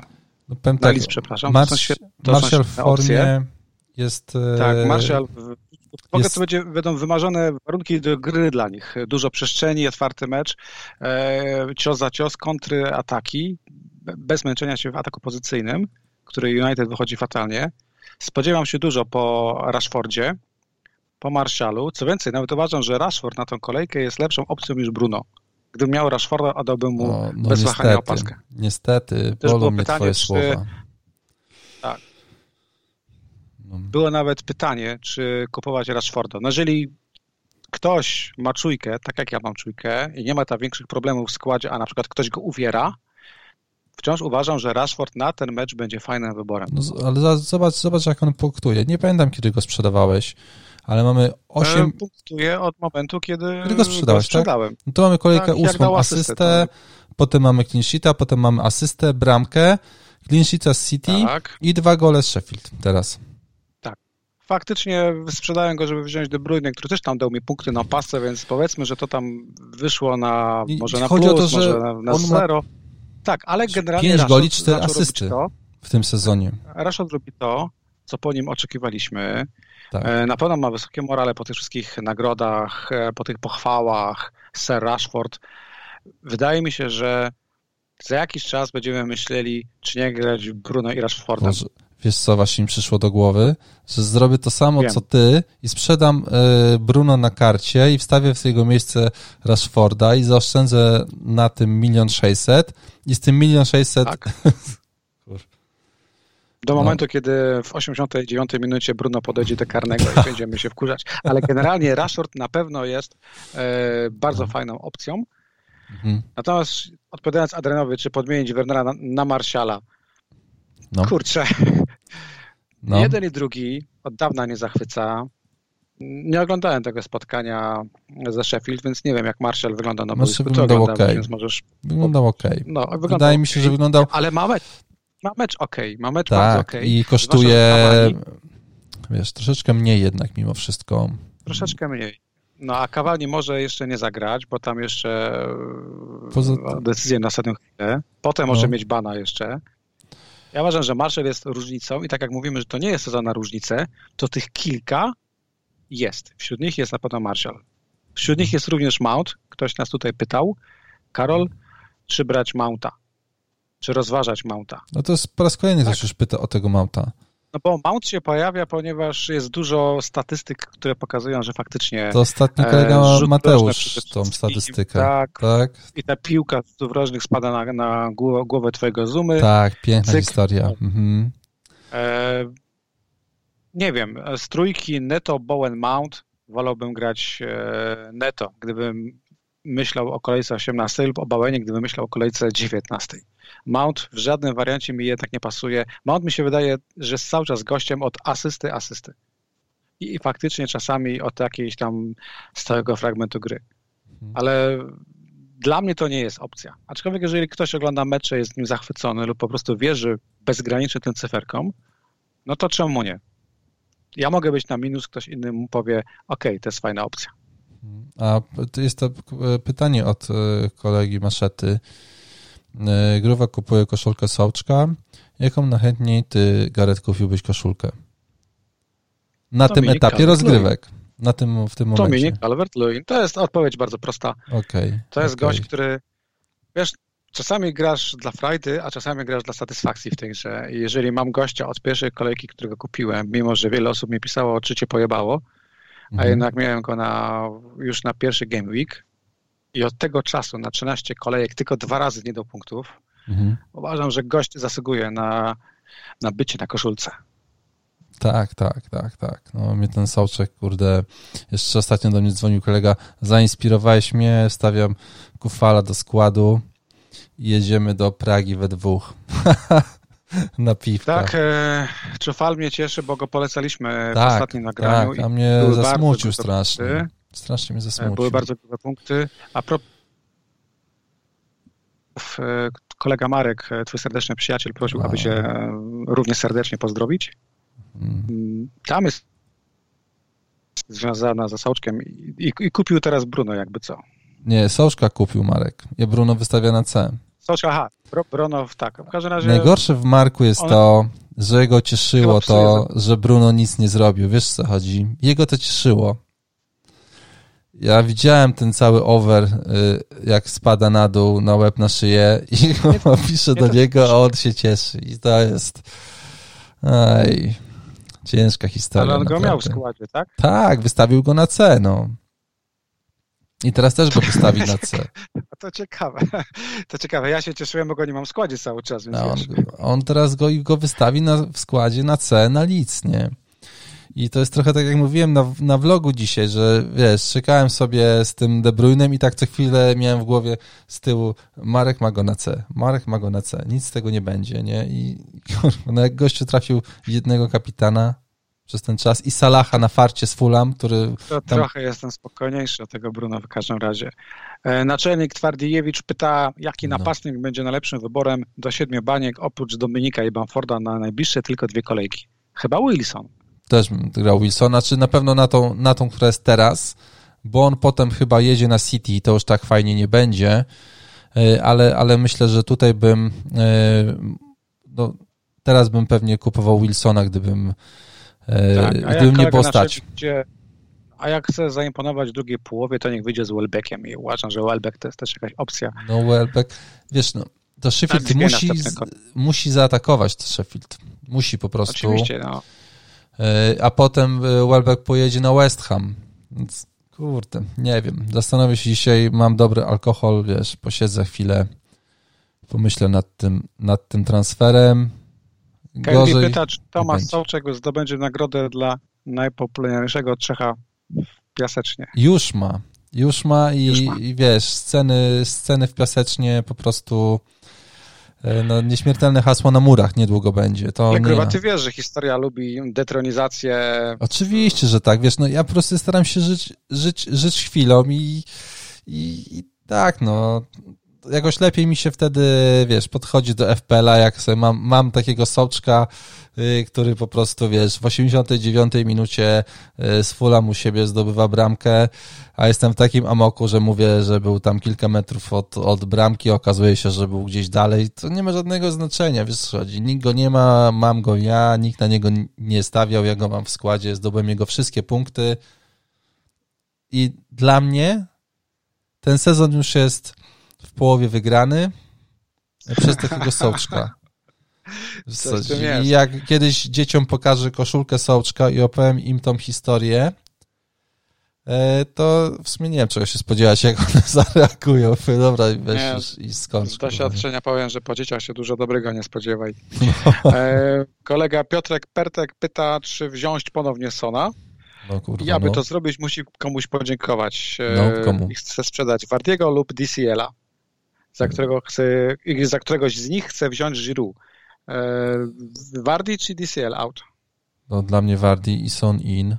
no, na tak, list, przepraszam. Marsz, to są świetne, to Marshall są w formie jest... E, tak, Marshall w ogóle to będzie, będą wymarzone warunki do gry dla nich. Dużo przestrzeni, otwarty mecz, cios za cios, kontry, ataki, bez męczenia się w ataku pozycyjnym który United wychodzi fatalnie. Spodziewam się dużo po Rashfordzie, po Marshallu. Co więcej, nawet uważam, że Rashford na tą kolejkę jest lepszą opcją niż Bruno. Gdybym miał Rashforda, oddałbym mu no, no bez wahania opaskę. Niestety, Też mnie pytanie, twoje czy... słowa. Tak. No. Było nawet pytanie, czy kupować Rashforda. No jeżeli ktoś ma czujkę, tak jak ja mam czujkę i nie ma tam większych problemów w składzie, a na przykład ktoś go uwiera, wciąż uważam, że Rashford na ten mecz będzie fajnym wyborem. No, ale zobacz, zobacz, jak on punktuje. Nie pamiętam, kiedy go sprzedawałeś, ale mamy 8... E, punktuje od momentu, kiedy, kiedy go sprzedałeś, go tak? sprzedałem. Tak? No to mamy kolejkę tak, ósmą, asystę, asystę potem mamy clean sheeta, potem mamy asystę, bramkę, clean sheeta z City tak. i dwa gole z Sheffield teraz. Tak. Faktycznie sprzedałem go, żeby wziąć De Bruyne, który też tam dał mi punkty na pasę, więc powiedzmy, że to tam wyszło na może na plus, to, może na, na zero. Ma tak, ale generalnie 5 goli, 4 asysty w tym sezonie. Rashford robi to, co po nim oczekiwaliśmy. Tak. E, na pewno ma wysokie morale po tych wszystkich nagrodach, e, po tych pochwałach. Sir Rashford. Wydaje mi się, że za jakiś czas będziemy myśleli, czy nie grać Bruno i Rashforda. Może, wiesz co właśnie mi przyszło do głowy? Że zrobię to samo, Wiem. co ty i sprzedam y, Bruno na karcie i wstawię w jego miejsce Rashforda i zaoszczędzę na tym milion sześćset i z tym milion sześćset... Tak. Do no. momentu, kiedy w 89 minucie Bruno podejdzie do karnego i będziemy się wkurzać. Ale generalnie Rashford na pewno jest e, bardzo no. fajną opcją. Mhm. Natomiast odpowiadając Adrenowi, czy podmienić Wernera na, na Marsiala, no. kurczę, no. jeden i drugi od dawna nie zachwyca. Nie oglądałem tego spotkania ze Sheffield, więc nie wiem, jak Marshall wygląda na boisku. Wyglądał ok. Wyglądał ok. No, wyglądał Wydaje mi się, że wyglądał... Ale ma mecz, ma mecz ok, ma mecz tak, bardzo ok. i kosztuje, wiesz, troszeczkę mniej jednak mimo wszystko. Troszeczkę mniej. No a Kawani może jeszcze nie zagrać, bo tam jeszcze Poza... decyzję na ostatnią chwilę. Potem no. może mieć bana jeszcze. Ja uważam, że Marshall jest różnicą i tak jak mówimy, że to nie jest sezon na różnicę, to tych kilka jest. Wśród nich jest na pewno Marshall. Wśród nich jest również Mount. Ktoś nas tutaj pytał. Karol, czy brać Mounta? Czy rozważać Mounta? No to jest po raz kolejny tak. już pyta o tego Mounta. No bo Mount się pojawia, ponieważ jest dużo statystyk, które pokazują, że faktycznie... To ostatni kolega e, Mateusz tą statystykę. Tak, tak. I ta piłka z różnych spada na, na głowę twojego zoomy. Tak, piękna Cyk. historia. Mhm. E, nie wiem, z trójki Neto, Bowen, Mount wolałbym grać e, Neto, gdybym myślał o kolejce 18 lub o Bowenie, gdybym myślał o kolejce 19. Mount w żadnym wariancie mi jednak nie pasuje. Mount mi się wydaje, że jest cały czas gościem od asysty, asysty. I, i faktycznie czasami od jakiejś tam stałego fragmentu gry. Mhm. Ale dla mnie to nie jest opcja. Aczkolwiek jeżeli ktoś ogląda mecze, jest nim zachwycony lub po prostu wierzy bezgranicznie tym cyferkom, no to czemu nie? Ja mogę być na minus, ktoś inny mu powie, ok, to jest fajna opcja. A to jest to pytanie od e, kolegi Maszety. E, Gruwa kupuje koszulkę Sołczka. Jaką najchętniej ty, Gareth, kupiłbyś koszulkę? Na tym etapie rozgrywek. Na tym, w tym momencie. Dominik Calvert-Lewin. To jest odpowiedź bardzo prosta. Okay, to jest okay. gość, który, wiesz, czasami grasz dla frajdy, a czasami grasz dla satysfakcji w tej grze. Jeżeli mam gościa od pierwszej kolejki, którego kupiłem, mimo że wiele osób mi pisało, czy cię pojebało, mhm. a jednak miałem go na, już na pierwszy Game Week, i od tego czasu na 13 kolejek tylko dwa razy nie do punktów, mhm. uważam, że gość zasługuje na, na bycie na koszulce. Tak, tak, tak, tak. No mnie ten soundcheck, kurde, jeszcze ostatnio do mnie dzwonił kolega, zainspirowałeś mnie, stawiam kufala do składu i jedziemy do Pragi we dwóch. na piwka. Tak, e, Czufal mnie cieszy, bo go polecaliśmy tak, w ostatnim nagraniu. Tak, a mnie zasmucił strasznie. Strasznie mnie zasmucił. Były bardzo duże punkty. A propos kolega Marek, twój serdeczny przyjaciel, prosił, aby cię również serdecznie pozdrowić. Hmm. Tam jest związana ze Sołczkiem i, i, i, kupił teraz Bruno, jakby co. Nie, Sołczka kupił Marek. Ja Bruno wystawia na C. Sołczka, aha, Bruno, tak. W każdym razie... Najgorsze w Marku jest on... to, że go cieszyło to, że Bruno nic nie zrobił. Wiesz co chodzi? Jego to cieszyło. Ja widziałem ten cały over, y, jak spada na dół, na łeb, na szyję i piszę do niego, a on się cieszy. I to jest... Aj, ciężka historia. Ale on naprawdę. go miał w składzie, tak? Tak, wystawił go na C, no. I teraz też go wystawi na C. To ciekawe. To ciekawe. Ja się cieszyłem, bo go nie mam w składzie cały czas. Więc no, on, on, teraz go, go wystawi na, w składzie na C, na lic, nie? I to jest trochę tak, jak mówiłem na, na vlogu dzisiaj, że wiesz, czekałem sobie z tym De Bruynem i tak co chwilę miałem w głowie z tyłu Marek ma go na C, Marek ma go na C, nic z tego nie będzie, nie? I no jak gościu trafił jednego kapitana przez ten czas i Salaha na farcie z Fulham, który... To tam... trochę jestem spokojniejszy od tego Bruno w każdym razie. E, naczelnik Twardijewicz pyta, jaki no. napastnik będzie najlepszym wyborem do siedmiu baniek oprócz Dominika i Bamforda na najbliższe tylko dwie kolejki. Chyba Wilson też bym grał Wilsona, czy na pewno na tą, na tą, która jest teraz, bo on potem chyba jedzie na City i to już tak fajnie nie będzie, e, ale, ale myślę, że tutaj bym e, no, teraz bym pewnie kupował Wilsona, gdybym, e, tak, gdybym nie było stać. Gdzie, a jak chcę zaimponować drugiej połowie, to niech wyjdzie z Welbeckiem i uważam, że Welbeck to jest też jakaś opcja. No Welbeck, wiesz, no, to Sheffield musi, musi zaatakować to Sheffield. Musi po prostu. Oczywiście, no. E, a potem e, Welbeck pojedzie na West Ham. Więc kurde, nie wiem. Zastanowię się dzisiaj, mam dobry alkohol, wiesz, posiedzę chwilę, pomyślę nad tym, nad tym transferem. Gorzej pyta, czy Tomasz Sołczek zdobędzie nagrodę dla najpopularniejszego Czecha w Piasecznie. Już ma. Już ma i, Już ma. i wiesz, sceny, sceny w Piasecznie po prostu no, nieśmiertelne hasło na murach niedługo będzie. To Jak nie... ty wiesz, że historia lubi detronizację. Oczywiście, że tak. Wiesz, no ja po prostu staram się żyć, żyć, żyć chwilą i, i, i tak, no jakoś lepiej mi się wtedy, wiesz, podchodzi do FPL-a, jak sobie mam, mam takiego soczka, y, który po prostu, wiesz, w 89 minucie y, z Fulham u siebie zdobywa bramkę, a jestem w takim amoku, że mówię, że był tam kilka metrów od, od bramki, okazuje się, że był gdzieś dalej, to nie ma żadnego znaczenia, wiesz, chodzi, nikt go nie ma, mam go ja, nikt na niego nie stawiał, ja go mam w składzie, zdobyłem jego wszystkie punkty. I dla mnie ten sezon już jest połowie wygrany przez takiego sołczka. I jak kiedyś dzieciom pokażę koszulkę sołczka i opowiem im tą historię, e, to w sumie nie wiem, czego się spodziewać, jak one zareagują. Dobra, weź nie, i skończ. Z doświadczenia powiem, że po dzieciach się dużo dobrego nie spodziewaj. No. E, kolega Piotrek Pertek pyta, czy wziąć ponownie Sona. No, kurwa, I aby no. to zrobić, musi komuś podziękować. No, komu? I chce sprzedać Wardiego lub DCL-a, za, którego chce, za któregoś z nich chce wziąć Giroud. E, Wardi czy DCL out? No, dla mnie Wardi i Son in.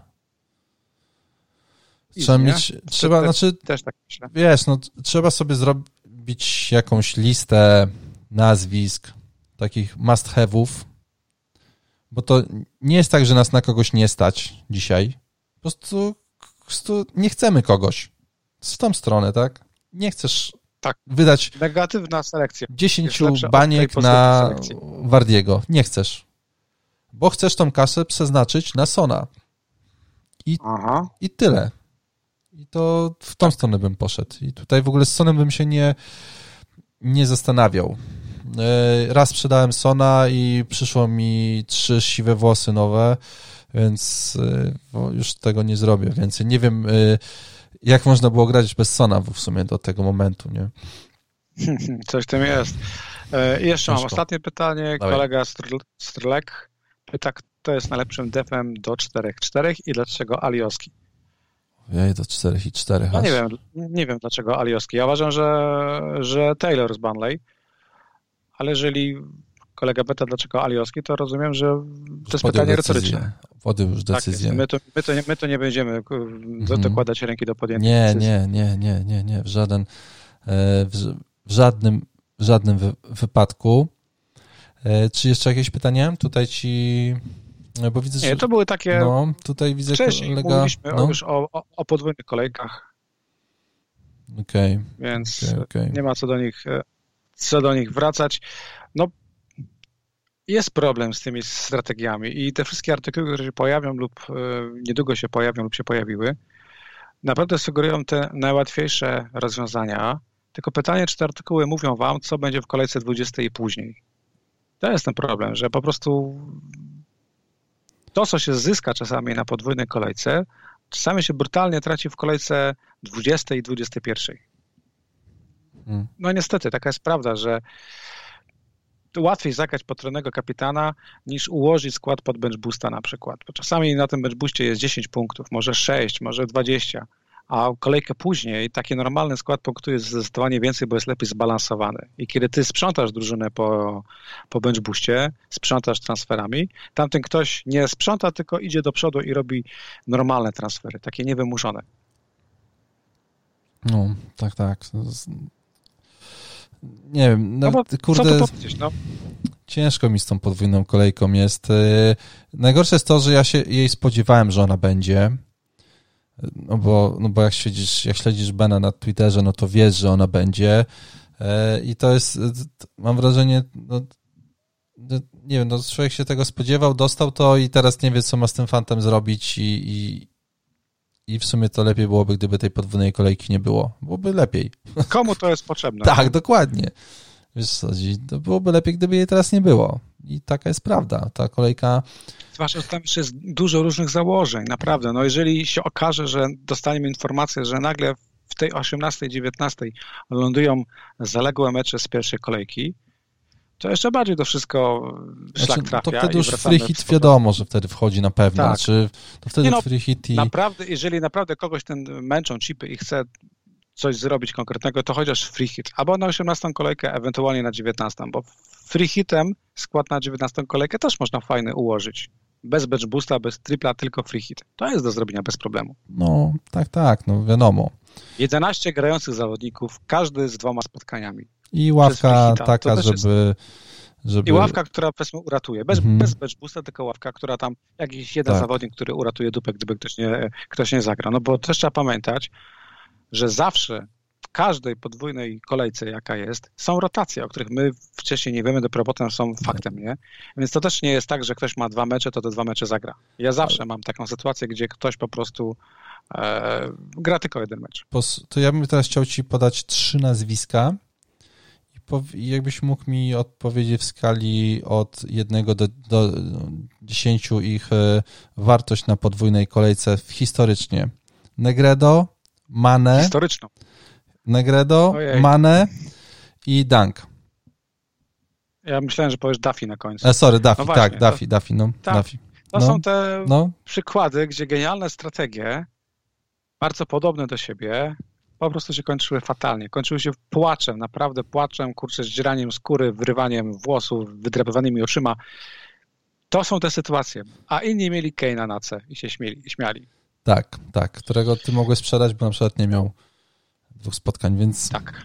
Trzeba mieć, trzeba, te, znaczy, też tak myślę. wiesz, no, trzeba sobie zrobić jakąś listę nazwisk, takich must have'ów, bo to nie jest tak, że nas na kogoś nie stać dzisiaj. Po prostu, po prostu nie chcemy kogoś. W tą stronę, tak? Nie chcesz tak. wydać negatywna selekcja. 10 baniek na selekcji. Wardiego. Nie chcesz. Bo chcesz tą kasę przeznaczyć na Sona. I, Aha. i tyle. I to w tą stronę bym poszedł. I tutaj w ogóle z Sonem bym się nie, nie zastanawiał. E, raz sprzedałem Sona i przyszło mi trzy siwe włosy nowe więc y, już tego nie zrobię więcej. Nie wiem, y, jak można było grać bez Sona w sumie do tego momentu, nie? Coś tym jest. E, I jeszcze mam ostatnie pytanie. Dawaj. Kolega Strlek pyta, kto jest najlepszym defem do 4-4 i dlaczego Alioski? Ja do 4 i 4. No nie wiem, nie wiem dlaczego Alioski. Ja uważam, że, że Taylor z Bunley, ale jeżeli kolega Beta, dlaczego Alioski, to rozumiem, że to jest pytanie retoryczne. Podjął już tak decyzję. Tak my, to, my, to, my to nie będziemy mhm. dokładać ręki do podjęcia nie, decyzji. Nie, nie, nie, nie, nie, w żaden, e, w, żadnym, w żadnym wypadku. E, czy jeszcze jakieś pytania? Tutaj ci... E, bo widzę, nie, to były takie... No, tutaj widzę Wcześniej kolega... mówiliśmy no. już o, o, o podwójnych kolejkach. Okej. Okay. Więc okay, okay. nie ma co do nich co do nich wracać. Jest problem z tymi strategiami i te wszystkie artykuły, które się pojawią lub e, niedługo się pojawią lub się pojawiły, naprawdę sugerują te najłatwiejsze rozwiązania. Tylko pytanie, czy te artykuły mówią wam, co będzie w kolejce 20 i później. To jest ten problem, że po prostu to, co się zyska czasami na podwójnej kolejce, czasami się brutalnie traci w kolejce 20 i 21. Hmm. No niestety, taka jest prawda, że łatwiej zagrać potronnego kapitana niż ułożyć skład pod bench boosta na przykład. Bo czasami na tym bench boostie jest 10 punktów, może 6, może 20, a kolejkę później taki normalny skład punktuje zdecydowanie więcej, bo jest lepiej zbalansowany. I kiedy ty sprzątasz drużynę po, po bench boostie, sprzątasz transferami, tamten ktoś nie sprząta, tylko idzie do przodu i robi normalne transfery, takie niewymuszone. No, tak, tak nie wiem, no, no kurde, no? ciężko mi z tą podwójną kolejką jest. Y, najgorsze jest to, że ja się jej spodziewałem, że ona będzie, no bo, no bo jak śledzisz, jak śledzisz Bena na Twitterze, no to wiesz, że ona będzie y, i to jest, mam wrażenie, no, no, nie wiem, no człowiek się tego spodziewał, dostał to i teraz nie wie, co ma z tym fantem zrobić i, i, i w sumie to lepiej byłoby, gdyby tej podwójnej kolejki nie było. Byłoby lepiej. Komu to jest potrzebne? tak, dokładnie. Wiesz to byłoby lepiej, gdyby jej teraz nie było. I taka jest prawda. Ta kolejka... Zwłaszcza, że tam jeszcze jest dużo różnych założeń, naprawdę. No jeżeli się okaże, że dostaniemy informację, że nagle w tej 18, 19 lądują zaległe mecze z pierwszej kolejki, to jeszcze bardziej to wszystko szlak znaczy, trafia. To wtedy już free hit wiadomo, że wtedy wchodzi na pewno. Tak. Znaczy, to wtedy no, free hit i... Naprawdę, jeżeli naprawdę kogoś ten męczą chipy i chce coś zrobić konkretnego, to chociaż free hit. Albo na 18 kolejkę, ewentualnie na 19, bo free hitem skład na 19 kolejkę też można fajny ułożyć. Bez bench boosta, bez tripla, tylko free hit. To jest do zrobienia bez problemu. No, tak, tak, no wiadomo. 11 grających zawodników, każdy z dwoma spotkaniami. I ławka taka, żeby... Żeby... I ławka, która powiedzmy uratuje. Bez, mhm. bez boosta, tylko ławka, która tam, jakiś jeden tak. zawodnik, który uratuje dupę, gdyby ktoś nie, ktoś nie zagra. No bo też trzeba pamiętać, że zawsze w każdej podwójnej kolejce, jaka jest, są rotacje, o których my wcześniej nie wiemy, dopiero potem są faktem, nie? Więc to też nie jest tak, że ktoś ma dwa mecze, to te dwa mecze zagra. Ja zawsze mam taką sytuację, gdzie ktoś po prostu e, gra tylko jeden mecz. To ja bym teraz chciał ci podać trzy nazwiska, jakbyś mógł mi odpowiedzieć w skali od jednego do, do 10 ich e, wartość na podwójnej kolejce historycznie. Negredo, Mane. Historyczną. Negredo, Ojej. Mane i Dunk. Ja myślałem, że powiesz Duffy na końcu. E, sorry, Duffy, no tak, Duffy, to, Duffy, no. Tak, Duffy. To no, są te no. przykłady, gdzie genialne strategie, bardzo podobne do siebie, po prostu się kończyły fatalnie. Kończyły się płaczem, naprawdę płaczem, kurczę, zdzieraniem skóry, wyrywaniem włosów, wydrapywanymi oszyma. To są te sytuacje. A inni mieli Kane'a na C i się śmieli, śmiali. Tak, tak, którego ty mogłeś sprzedać, bo na przykład nie miał dwóch spotkań, więc... Tak.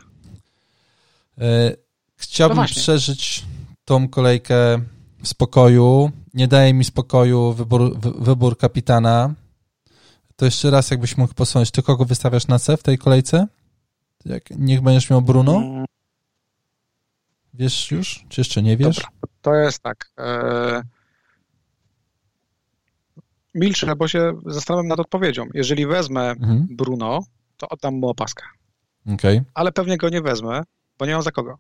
E, chciałbym no przeżyć tą kolejkę w spokoju. Nie daje mi spokoju wybór, wybór kapitana. To jeszcze raz, jakbyś mógł posłuchać, ty kogo wystawiasz na C w tej kolejce? Jak, niech będziesz miał Bruno? Mm. Wiesz już? Czy jeszcze nie wiesz? Dobra, to jest tak. E... Milczę, bo się zastanawiam nad odpowiedzią. Jeżeli wezmę mhm. Bruno, to oddam mu opaskę. Okay. Ale pewnie go nie wezmę, bo nie mam za kogo.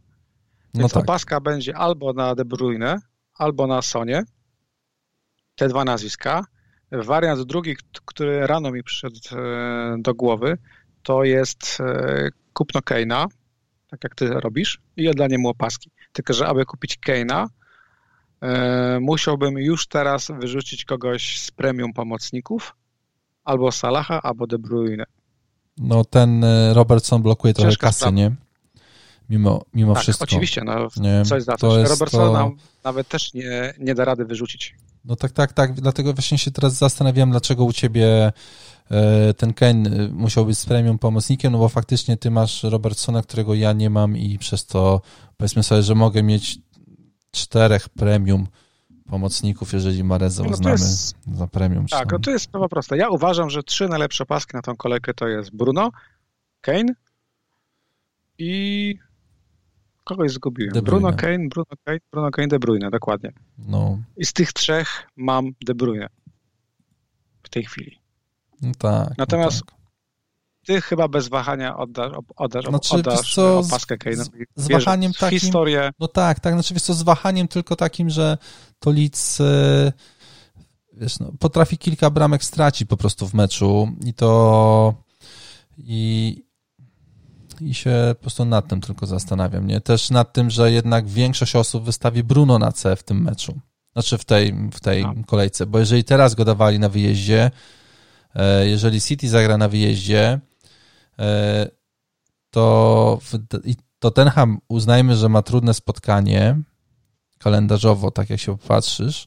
No Więc no tak. opaska będzie albo na De Bruyne, albo na Sonie. Te dwa nazwiska. Wariant drugi, który rano mi przyszedł e, do głowy, to jest e, kupno Keina, tak jak ty robisz, i dla niemu opaski. Tylko, że aby kupić Keina, e, musiałbym już teraz wyrzucić kogoś z premium pomocników, albo Salaha, albo De Bruyne. No ten Robertson blokuje trochę Ciężka kasy, nie? Mimo, mimo tak, wszystko. oczywiście, no, nie, coś za to. Robertsona to... nawet też nie, nie da rady wyrzucić. No tak, tak, tak. Dlatego właśnie się teraz zastanawiam, dlaczego u ciebie e, ten Ken e, musiał być z premium pomocnikiem, no bo faktycznie ty masz Robertsona, którego ja nie mam i przez to powiedzmy sobie, że mogę mieć czterech premium pomocników, jeżeli Mareza no uznamy jest, za premium. Tak, no to jest sprawa prosta. Ja uważam, że trzy najlepsze paski na tą kolejkę to jest Bruno, Kane i Kogoś zgubiłem. De Bruno Kane, Bruno Kane, Bruno Kane, De Bruyne, dokładnie. No. I z tych trzech mam De Bruyne w tej chwili. No tak. No Natomiast no tak. ty chyba bez wahania oddasz, oddasz, znaczy, oddasz co, opaskę Kane'owi. Z, z wahaniem takim, historię. No tak, tak, znaczy co, z wahaniem tylko takim, że to Leeds e, wiesz, no, potrafi kilka bramek stracić po prostu w meczu i to i, i się po prostu nad tym tylko zastanawiam. Nie? Też nad tym, że jednak większość osób wystawi Bruno na C w tym meczu. Znaczy w tej, w tej no. kolejce, bo jeżeli teraz go dawali na wyjeździe, e, jeżeli City zagra na wyjeździe, e, to Tottenham uznajmy, że ma trudne spotkanie kalendarzowo, tak jak się popatrzysz,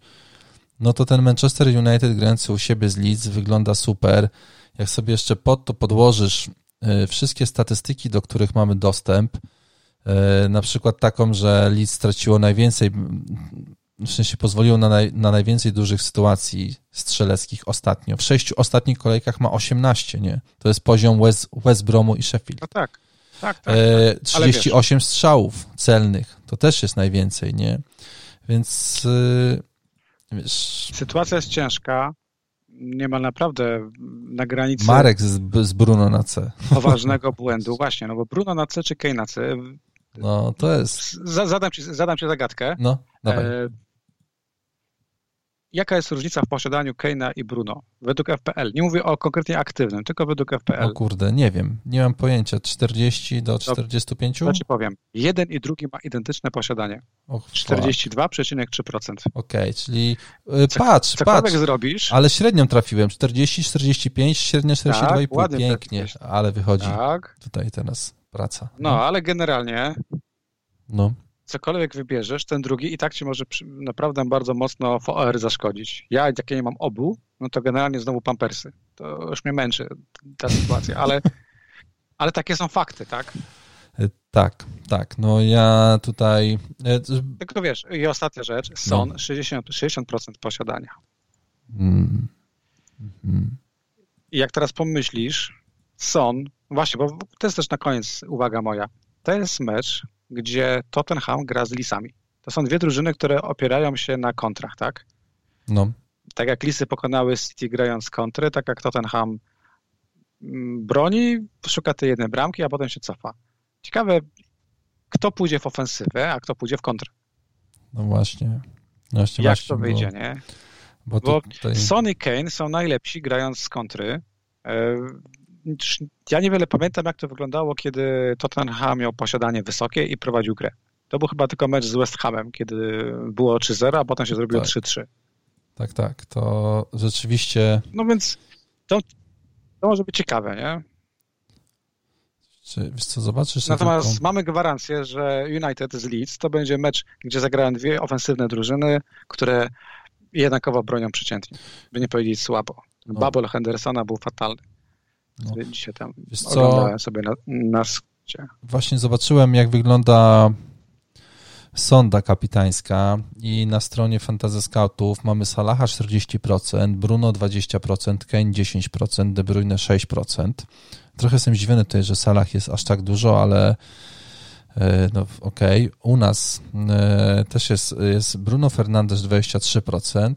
no to ten Manchester United grający u siebie z Leeds wygląda super. Jak sobie jeszcze pod to podłożysz wszystkie statystyki, do których mamy dostęp, e, na przykład taką, że Leeds straciło najwięcej, w sensie pozwoliło na, naj, na najwięcej dużych sytuacji strzeleckich ostatnio. W sześciu ostatnich kolejkach ma 18, nie? To jest poziom West, West Bromu i Sheffield. No tak, tak, tak. E, 38 strzałów celnych, to też jest najwięcej, nie? Więc e, wiesz... Sytuacja jest ciężka, nie ma naprawdę na granicy. Marek z, z Bruno na C. Poważnego błędu, właśnie, no bo Bruno na C czy Kane na C. No to jest. Zadam ci, zadam ci zagadkę. No, dawaj. E, jaka jest różnica w posiadaniu Keina i Bruno według FPL? Nie mówię o konkretnie aktywnym, tylko według FPL. O kurde, nie wiem, nie mam pojęcia. 40 do 45? To ci powiem. Jeden i drugi ma identyczne posiadanie. 42,3%. Okej, okay, czyli yy, patrz, patrz. zrobisz. Ale średnią trafiłem. 40, 45, średnia 42,5. Tak, Pięknie, ale wychodzi tak. tutaj teraz praca. No, no, ale generalnie no cokolwiek wybierzesz, ten drugi i tak ci może naprawdę bardzo mocno w OR zaszkodzić. Ja, jak ja nie mam obu, no to generalnie znowu pampersy. To już mnie męczy ta sytuacja, ale Ale takie są fakty, tak? Tak, tak. No ja tutaj. Tylko wiesz, i ostatnia rzecz, SON no. 60%, 60% posiadania. Mm. Mm. I jak teraz pomyślisz, Son, właśnie, bo to jest też na koniec uwaga moja. To jest mecz, gdzie Tottenham gra z Lisami. To są dwie drużyny, które opierają się na kontrach, tak? No. Tak jak Lisy pokonały City grając kontry, tak jak Tottenham mm, broni, szuka tej jednej bramki, a potem się cofa. Ciekawe, kto pójdzie w ofensywę, a kto pójdzie w kontrę. No właśnie. właśnie jak właśnie, to wyjdzie, bo, nie? Bo, bo tutaj... Sony Kane są najlepsi grając z kontry. Ja niewiele pamiętam, jak to wyglądało, kiedy Tottenham miał posiadanie wysokie i prowadził grę. To był chyba tylko mecz z West Hamem, kiedy było 3-0, a potem się zrobiło tak. 3-3. Tak, tak. To rzeczywiście. No więc to, to może być ciekawe, nie? Czy, wiesz co, zobaczysz... Natomiast tylko... mamy gwarancję, że United z Leeds to będzie mecz, gdzie zagrają dwie ofensywne drużyny, które jednakowo bronią przeciętnie, by nie powiedzieć słabo. No. Bubble Hendersona był fatalny. No. Dzisiaj tam Wiesz oglądałem sobie na, na Właśnie zobaczyłem, jak wygląda sonda kapitańska i na stronie Fantasy Scoutów mamy Salaha 40%, Bruno 20%, Kane 10%, De Bruyne 6%. Trochę jestem zdziwiony tutaj, że Salah jest aż tak dużo, ale e, no okej. Okay. U nas e, też jest, jest Bruno Fernandes 23%,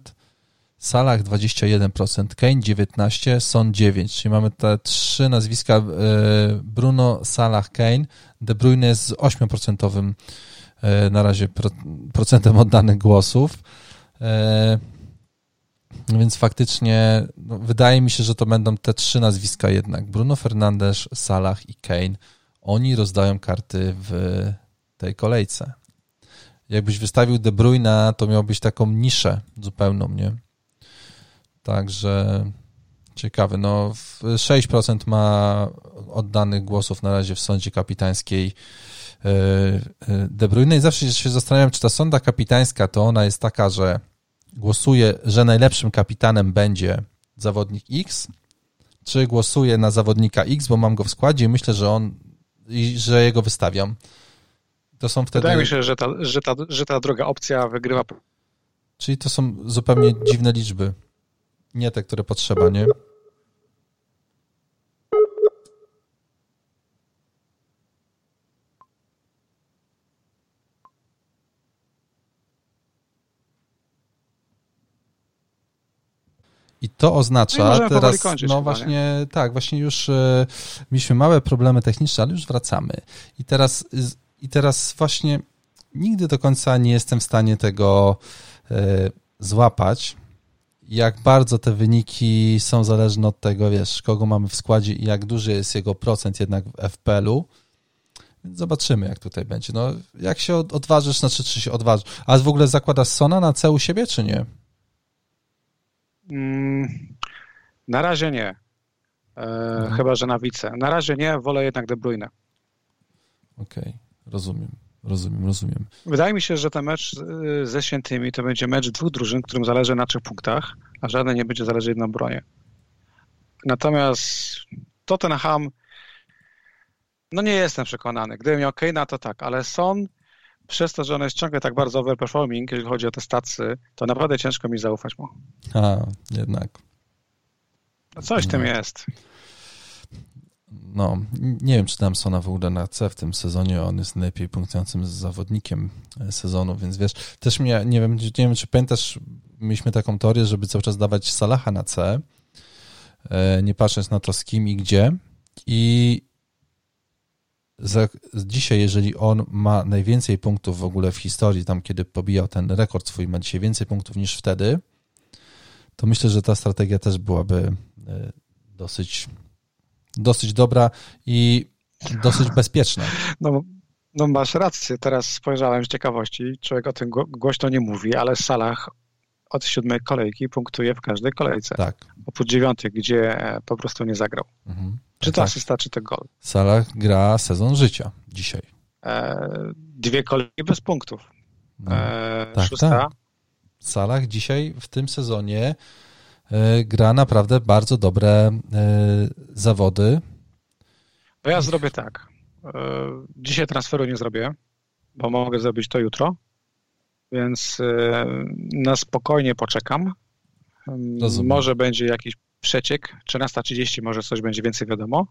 Salah 21%, Kane 19%, Son 9%, czyli mamy te trzy nazwiska e, Bruno, Salah, Kane. De Bruyne jest z 8% na razie procentem oddanych głosów. Więc faktycznie no, wydaje mi się, że to będą te trzy nazwiska jednak. Bruno Fernandes, Salah i Kane. Oni rozdają karty w tej kolejce. Jakbyś wystawił De Bruyne, to miałbyś taką niszę zupełną, nie? Także ciekawe. No, 6% ma oddanych głosów na razie w sądzie kapitańskiej e, e, De Bruyne i zawsze się zastanawiam, czy ta sonda kapitańska to ona jest taka, że głosuje, że najlepszym kapitanem będzie zawodnik X, czy głosuję na zawodnika X, bo mam go w składzie i myślę, że on, i że jego wystawiam. To są wtedy... Wydaje mi się, że ta, że, ta, że ta druga opcja wygrywa. Czyli to są zupełnie dziwne liczby. Nie te, które potrzeba, nie? I to oznacza no teraz, kończyć, no właśnie, nie? tak, właśnie już e, mieliśmy małe problemy techniczne, ale już wracamy. I teraz, i teraz właśnie nigdy do końca nie jestem w stanie tego e, złapać, jak bardzo te wyniki są zależne od tego, wiesz, kogo mamy w składzie i jak duży jest jego procent jednak w FPL-u. Zobaczymy, jak tutaj będzie. No, jak się odważysz, znaczy, czy się odważysz. A w ogóle zakładasz Sona na C u siebie, czy nie? Mm, na razie nie. E, mhm. Chyba, że na wice. Na razie nie, wolę jednak De Bruyne. Okej, okay. rozumiem. Rozumiem, rozumiem. Wydaje mi się, że ten mecz ze Świętymi to będzie mecz dwóch drużyn, którym zależy na trzech punktach, a żadne nie będzie zależeć na bronie. Natomiast Tottenham, no nie jestem przekonany. Gdybym miał Kane'a, to tak, ale Son przez to, że on jest ciągle tak bardzo overperforming, jeżeli chodzi o te stacje, to naprawdę ciężko mi zaufać mu. A, jednak. No coś no. tym jest. No, nie wiem, czy tam Sona w ogóle na C w tym sezonie, on jest najlepiej punktującym zawodnikiem sezonu, więc wiesz, też mnie, nie wiem, nie wiem, czy pamiętasz, mieliśmy taką teorię, żeby cały czas dawać Salaha na C, e, nie patrząc na to z kim i gdzie. I za, dzisiaj, jeżeli on ma najwięcej punktów w ogóle w historii, tam kiedy pobijał ten rekord swój, ma dzisiaj więcej punktów niż wtedy, to myślę, że ta strategia też byłaby e, dosyć, dosyć dobra i dosyć bezpieczna. No, no masz rację, teraz spojrzałem z ciekawości, człowiek o tym głośno nie mówi, ale Salah od siódmej kolejki punktuje w każdej kolejce. Tak. Oprócz dziewiątej, gdzie po prostu nie zagrał. Mhm. Czy to tak. asysta, czy to gol. Salah gra sezon życia dzisiaj. E, dwie kolejki bez punktów. No. E, tak, szósta. Tak. Salah dzisiaj w tym sezonie e, gra naprawdę bardzo dobre e, zawody. To ja zrobię tak. E, dzisiaj transferu nie zrobię, bo mogę zrobić to jutro, więc e, na spokojnie poczekam. Rozumiem. Może będzie jakiś przeciek, 13.30 może coś będzie więcej wiadomo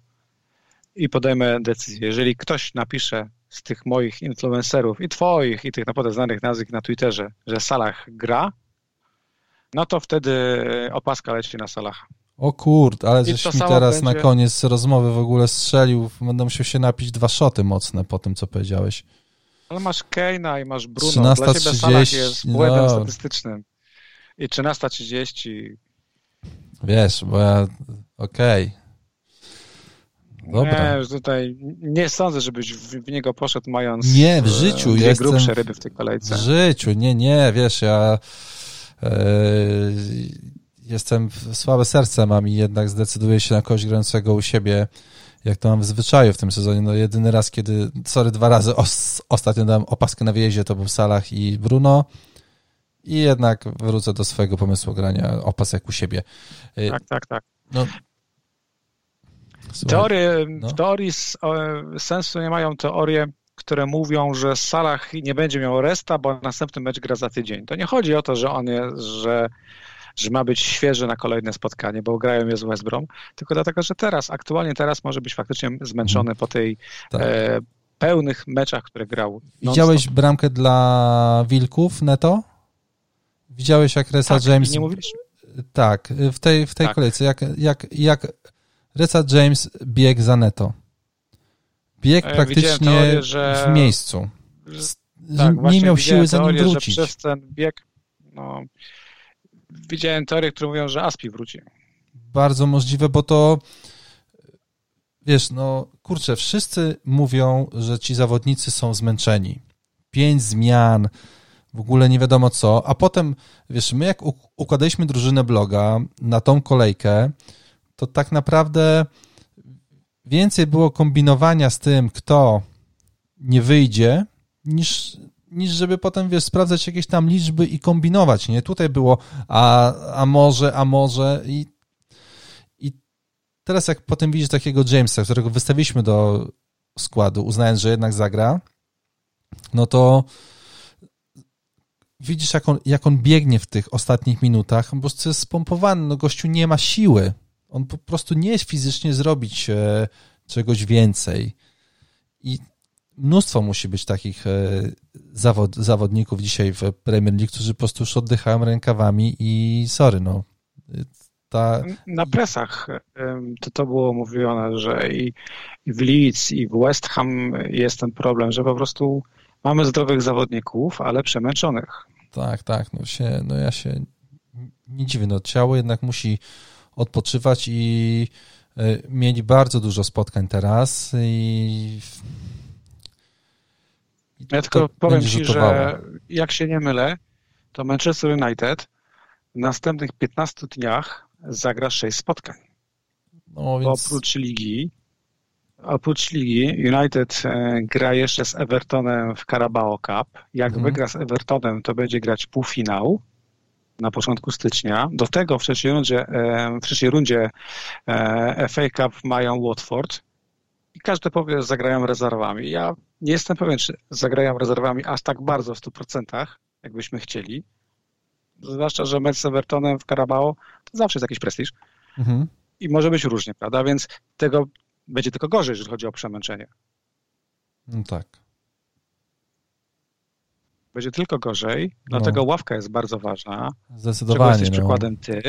i podejmę decyzję. Jeżeli ktoś napisze z tych moich influencerów i twoich i tych naprawdę znanych nazwisk na Twitterze, że Salah gra, no to wtedy opaska leci na Salah. O kurde, ale żeś mi teraz będzie... na koniec rozmowy w ogóle strzelił. Będę musiał się napić dwa szoty mocne po tym, co powiedziałeś. Ale masz Keina i masz Bruno. 13, Dla ciebie Salah jest błędem no. statystycznym. I 13.30. Wiesz, bo ja... Okej. Okay. Dobra. Nie, tutaj nie sądzę, żebyś w, w, niego poszedł mając nie, w życiu dwie jestem, grubsze ryby w tej kolejce. W życiu, nie, nie, wiesz, ja e, jestem słabe serce mam i jednak zdecyduję się na kogoś grającego u siebie, jak to mam w zwyczaju w tym sezonie. No jedyny raz, kiedy, sorry, dwa razy os, ostatnio dałem opaskę na wyjeździe, to był Salah i Bruno i jednak wrócę do swojego pomysłu grania opasek u siebie. E, tak, tak, tak. No, Teorie, no. W teorii sensu nie mają teorie, które mówią, że Salah nie będzie miał resta, bo następny mecz gra za tydzień. To nie chodzi o to, że on jest, że, że ma być świeży na kolejne spotkanie, bo grają je z West Brom, tylko dlatego, że teraz, aktualnie teraz może być faktycznie zmęczony po tej tak. e, pełnych meczach, które grał. Widziałeś bramkę dla Wilków neto? Widziałeś jak Resa tak, James... nie mówiliśmy? Tak, w tej, w tej tak. kolejce, jak, jak, jak Reza James bieg za neto. Bieg ja praktycznie teorię, że... w miejscu. Tak, nie miał siły za nim wrócić. Że przez ten bieg, no, widziałem teorię, które mówią, że Aspi wróci. Bardzo możliwe, bo to wiesz, no kurczę, wszyscy mówią, że ci zawodnicy są zmęczeni. Pięć zmian, w ogóle nie wiadomo co, a potem, wiesz, my jak układaliśmy drużynę bloga na tą kolejkę, to tak naprawdę więcej było kombinowania z tym, kto nie wyjdzie, niż, niż żeby potem, wiesz, sprawdzać jakieś tam liczby i kombinować, nie? Tutaj było, a, a może, a może i, i teraz jak potem widzisz takiego Jamesa, którego wystawiliśmy do składu, uznając, że jednak zagra, no to widzisz, jak on, jak on biegnie w tych ostatnich minutach, prostu jest spompowany, no gościu nie ma siły, on po prostu nie jest fizycznie zrobić e, czegoś więcej. I mnóstwo musi być takich e, zawod, zawodników dzisiaj w Premier League, którzy po prostu już oddychają rękawami i sorry, no. Ta... Na presach to, to było mówione, że i, i w Leeds, i w West Ham jest ten problem, że po prostu mamy zdrowych zawodników, ale przemęczonych. Tak, tak. No, się, no ja się nie dziwię. No, ciało jednak musi odpoczywać i e, mieli bardzo dużo spotkań teraz i ja tylko powiem Ci, że jak się nie mylę, to Manchester United w następnych 15 dniach zagra 6 spotkań. No, więc... Oprócz ligi, oprócz ligi United e, gra jeszcze z Evertonem w Carabao Cup. Jak mhm. wygra z Evertonem, to będzie grać półfinał na początku stycznia. Do tego w trzeciej rundzie, e, w trzeciej rundzie e, FA Cup mają Watford i każdy powie, że zagrają rezerwami. Ja nie jestem pewien, czy zagrają rezerwami aż tak bardzo w 100%, jakbyśmy chcieli. Zwłaszcza, że mecz z Evertonem w Carabao to zawsze jest jakiś prestiż. Mhm. I może być różnie, prawda? Więc tego będzie tylko gorzej, jeżeli chodzi o przemęczenie. No tak będzie tylko gorzej, no. dlatego ławka jest bardzo ważna. Zdecydowanie. Czego jesteś no. przykładem ty,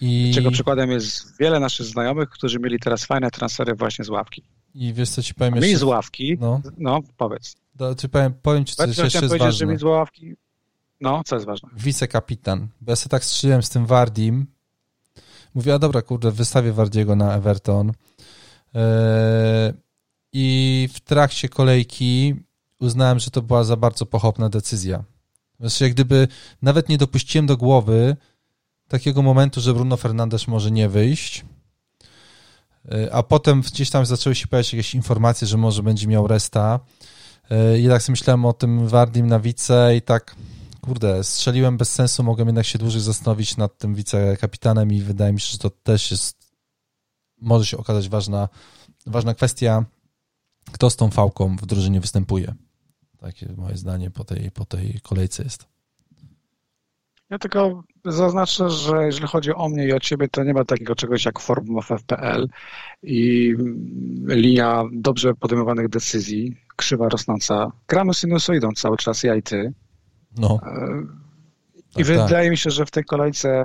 I... czego przykładem jest wiele naszych znajomych, którzy mieli teraz fajne transfery właśnie z ławki. I wiesz co ci powiem jeszcze? Mi z ławki, no, no powiedz. Do, czy powiem, powiem ci, co jeszcze jest ważne. że mi z ławki, no, co jest ważne? Wicekapitan. Bo ja sobie tak strzeliłem z tym Wardim. Mówię, a dobra, kurde, wystawię Wardiego na Everton. Yy, I w trakcie kolejki uznałem, że to była za bardzo pochopna decyzja. Znaczy, jak gdyby nawet nie dopuściłem do głowy takiego momentu, że Bruno Fernandes może nie wyjść, y, a potem gdzieś tam zaczęły się pojawiać jakieś informacje, że może będzie miał resta. Y, I tak sobie myślałem o tym Wardim na wice i tak, kurde, strzeliłem bez sensu, mogłem jednak się dłużej zastanowić nad tym wicekapitanem i wydaje mi się, że to też jest, może się okazać ważna, ważna kwestia kto z tą fałką w drużynie występuje. Takie moje zdanie po tej, po tej kolejce jest. Ja tylko zaznaczę, że jeżeli chodzi o mnie i o ciebie, to nie ma takiego czegoś jak forum FFPL i linia dobrze podejmowanych decyzji, krzywa rosnąca. Gramy sinusoidą cały czas, ja i ty. No. E, I tak, wydaje tak. mi się, że w tej kolejce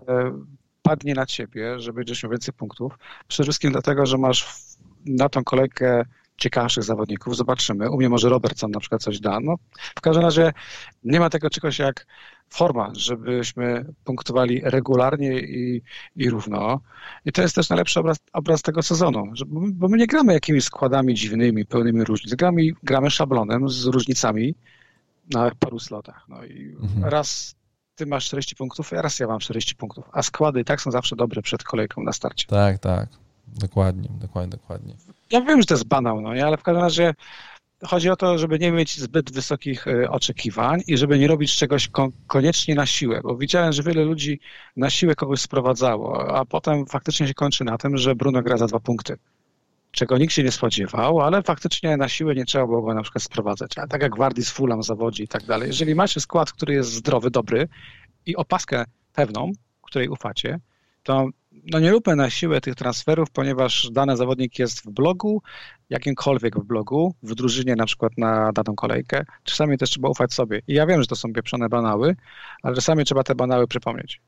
padnie na ciebie, że będziesz miał więcej punktów. Przede wszystkim dlatego, że masz na tą kolejkę ciekawszych zawodników. Zobaczymy. U mnie może Robertson na przykład coś da. No, w każdym razie nie ma tego czegoś jak forma, żebyśmy punktowali regularnie i, i równo. I to jest też najlepszy obraz, obraz tego sezonu, bo my nie gramy jakimiś składami dziwnymi, pełnymi różnic. Gramy, gramy szablonem z różnicami na paru slotach. No i mhm. raz ty masz 40 punktów, raz ja mam 40 punktów, a składy i tak są zawsze dobre przed kolejką na starcie. Tak, tak. Dokładnie, dokładnie, dokładnie. Ja wiem, że to jest banał, no nie, ale w każdym razie chodzi o to, żeby nie mieć zbyt wysokich y, oczekiwań i żeby nie robić czegoś koniecznie na siłę, bo widziałem, że wiele ludzi na siłę kogoś sprowadzało, a potem faktycznie się kończy na tym, że Bruno gra za dwa punkty, czego nikt się nie spodziewał, ale faktycznie na siłę nie trzeba było go na przykład sprowadzać. Tak jak Wardy z Fulham zawodzi i tak dalej. Jeżeli macie skład, który jest zdrowy, dobry i opaskę pewną, której ufacie, to no nie róbmy na siłę tych transferów, ponieważ dany zawodnik jest w blogu, jakimkolwiek w blogu, w drużynie na przykład na daną kolejkę. Czasami też trzeba ufać sobie. I ja wiem, że to są pieprzone banały, ale czasami trzeba te banały przypomnieć.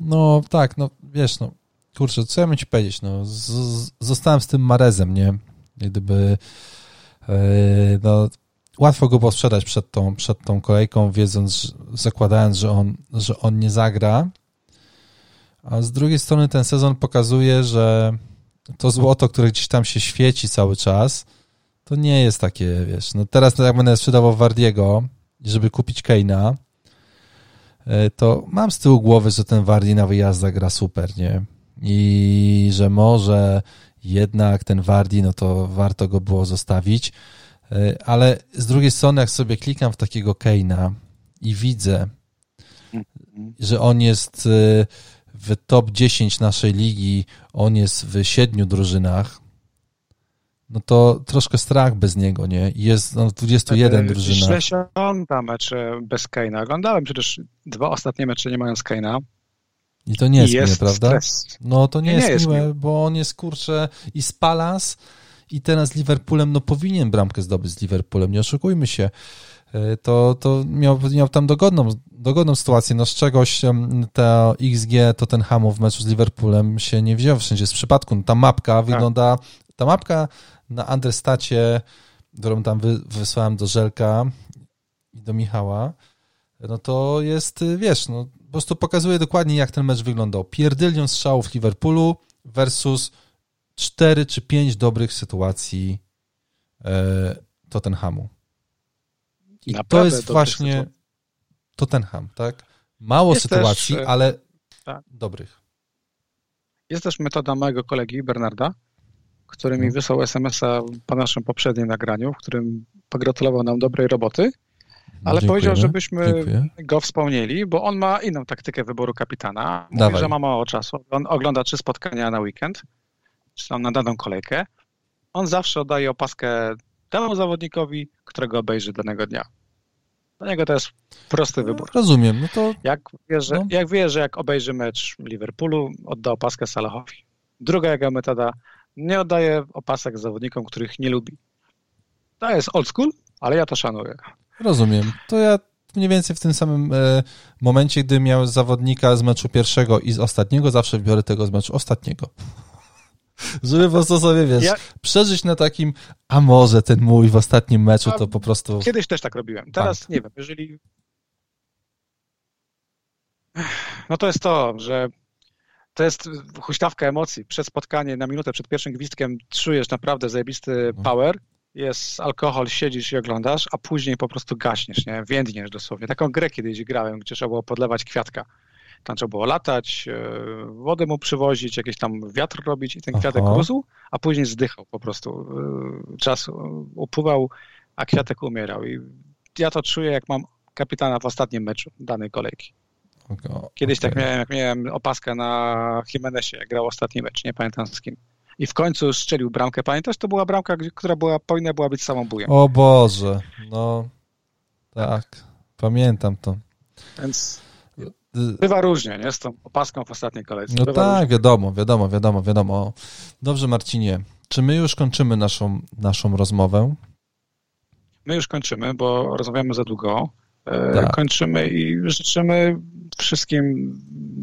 No tak, no wiesz, no kurczę, co ja bym ci powiedzieć, no z, zostałem z tym Marezem, nie? Gdyby yy, no łatwo go było sprzedać przed tą, przed tą kolejką, wiedząc, zakładając, że on, że on nie zagra, a z drugiej strony ten sezon pokazuje, że to złoto, które gdzieś tam się świeci cały czas, to nie jest takie, wiesz, no teraz jak będę sprzedawał Wardiego, żeby kupić Keina, e, to mam z tyłu głowy, że ten Wardi na wyjazdach gra super, nie? I że może jednak ten Wardi, no to warto go było zostawić, e, ale z drugiej strony, jak sobie klikam w takiego Keina i widzę, mhm. że on jest e, w top 10 naszej ligi on jest w siedmiu drużynach, no to troszkę strach bez niego, nie? Jest no, w 21 drużynach. Źle się ogląda mecze bez Keina. Oglądałem przecież dwa ostatnie mecze nie mając Keina. I to nie jest, jest miłe, prawda? Stres. No to nie, nie jest, jest miłe, bo on jest kurczę i z Palace i teraz z Liverpoolem, no powinien bramkę zdobyć z Liverpoolem, nie oszukujmy się. E, to, to miał, miał tam dogodną, dogodną sytuację. No z czegoś ta XG Tottenhamu w meczu z Liverpoolem się nie wziął, wszędzie z przypadku. No, ta mapka tak. wygląda, ta mapka na Understacie, którą tam wy, wysłałem do Żelka i do Michała, no to jest, wiesz, no po prostu pokazuje dokładnie, jak ten mecz wyglądał. Pierdylion strzałów Liverpoolu versus cztery czy pięć dobrych sytuacji e, Tottenhamu. I Naprawdę to jest właśnie. Tottenham, tak? Mało jest sytuacji, też, ale tak. dobrych. Jest też metoda mojego kolegi Bernarda, który mi mhm. wysłał SMS-a po naszym poprzednim nagraniu, w którym pogratulował nam dobrej roboty, ale powiedział, żebyśmy Dziękuję. go wspomnieli, bo on ma inną taktykę wyboru kapitana. Mówi, Dawaj. że ma mało czasu. On ogląda trzy spotkania na weekend, czy tam na daną kolejkę. On zawsze oddaje opaskę temu zawodnikowi, którego obejrzy danego dnia. Dla niego to jest prosty no, wybór. Rozumiem. No to... jak, wie, że, no. jak wie, że jak obejrzy mecz Liverpoolu, odda opaskę Salahowi. Druga jego metoda, nie oddaje opasek zawodnikom, których nie lubi. To jest old school, ale ja to szanuję. Rozumiem. To ja mniej więcej w tym samym e, momencie, gdy miałem zawodnika z meczu pierwszego i z ostatniego, zawsze wybiorę tego z meczu ostatniego. Żeby po prostu sobie, wiesz, ja... przeżyć na takim, a może ten mój w ostatnim meczu to po prostu... Kiedyś też tak robiłem. Teraz Bank. nie wiem, jeżeli... No to jest to, że to jest huśtawka emocji. Przed spotkanie, na minutę przed pierwszym gwizdkiem czujesz naprawdę zajebisty mhm. power, jest alkohol, siedzisz i oglądasz, a później po prostu gaśniesz, nie? Więdniesz dosłownie. Taką grę kiedyś grałem, gdzie trzeba było podlewać kwiatka tam trzeba było latać, e, wodę mu przywozić, jakiś tam wiatr robić i ten kwiatek Aha. rósł, a później zdychał po prostu. E, czas upływał, a kwiatek umierał. I ja to czuję, jak mam kapitana w ostatnim meczu danej kolejki. Kiedyś okay. tak miałem, jak miałem opaskę na Jimenezie, jak grał ostatni mecz, nie pamiętam z kim. i w końcu strzelił bramkę. Pamiętasz, to była bramka, która była, powinna była być samobójem. O Boże, no tak, pamiętam to. Więc bywa różnie, nie? Z tą opaską w ostatniej kolejce. No bywa tak, różnie. wiadomo, wiadomo, wiadomo, wiadomo. Dobrze, Marcinie, czy my już kończymy naszą, naszą rozmowę? My już kończymy, bo rozmawiamy za długo. E, Tak. Kończymy i życzymy wszystkim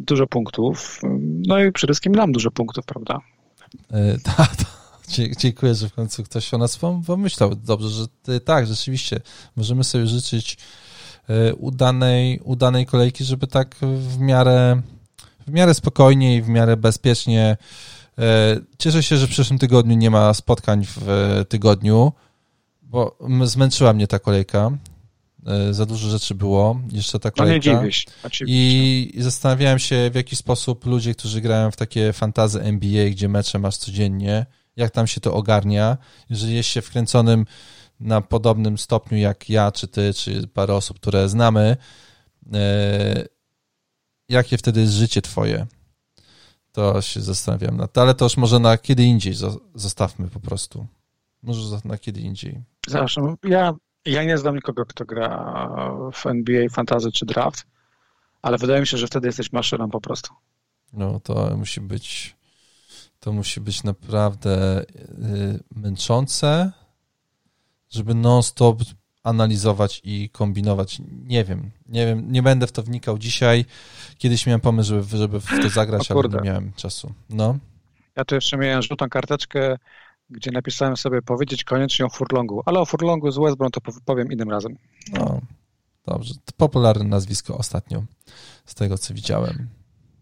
dużo punktów. No i przede wszystkim nam dużo punktów, prawda? E, Tak, dzie- dziękuję, że w końcu ktoś o nas pom- pomyślał. Dobrze, że ty, tak, rzeczywiście, możemy sobie życzyć udanej, udanej kolejki, żeby tak w miarę, w miarę spokojnie i w miarę bezpiecznie. e, Cieszę się, że w przyszłym tygodniu nie ma spotkań w e, tygodniu, bo zmęczyła mnie ta kolejka. Za dużo rzeczy było. Jeszcze ta No nie kolejka. I zastanawiałem się, w jaki sposób ludzie, którzy grają w takie fantazy NBA, gdzie mecze masz codziennie, jak tam się to ogarnia. Jeżeli jest się wkręconym na podobnym stopniu jak ja, czy ty, czy parę osób, które znamy, e, jakie wtedy jest życie twoje? To się zastanawiam. nad- Ale to już może na kiedy indziej zo- zostawmy po prostu. Może na kiedy indziej. Zresztą ja, ja nie znam nikogo, kto gra w NBA, fantasy czy draft, ale wydaje mi się, że wtedy jesteś maszyną po prostu. No to musi być to musi być naprawdę y, męczące, żeby non-stop analizować i kombinować. Nie wiem, nie wiem, nie będę w to wnikał dzisiaj. Kiedyś miałem pomysł, żeby, żeby w to zagrać, ale nie miałem czasu. No, Ja tu jeszcze miałem żółtą karteczkę, gdzie napisałem sobie powiedzieć koniecznie o furlongu, ale o furlongu z Westbrook to pow- powiem innym razem. no, dobrze. To popularne nazwisko ostatnio, z tego co widziałem.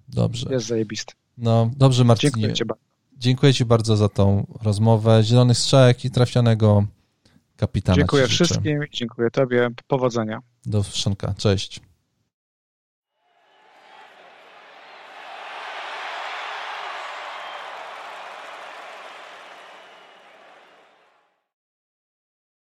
Dobrze. Jest zajebisty. No, dobrze Marcinie. Dziękuję Ci bardzo. Dziękuję Ci bardzo za tą rozmowę. Zielonych strzałek i trafionego kapitana. Dziękuję życzę. wszystkim, dziękuję Tobie, powodzenia. Do usłyszonka. Cześć.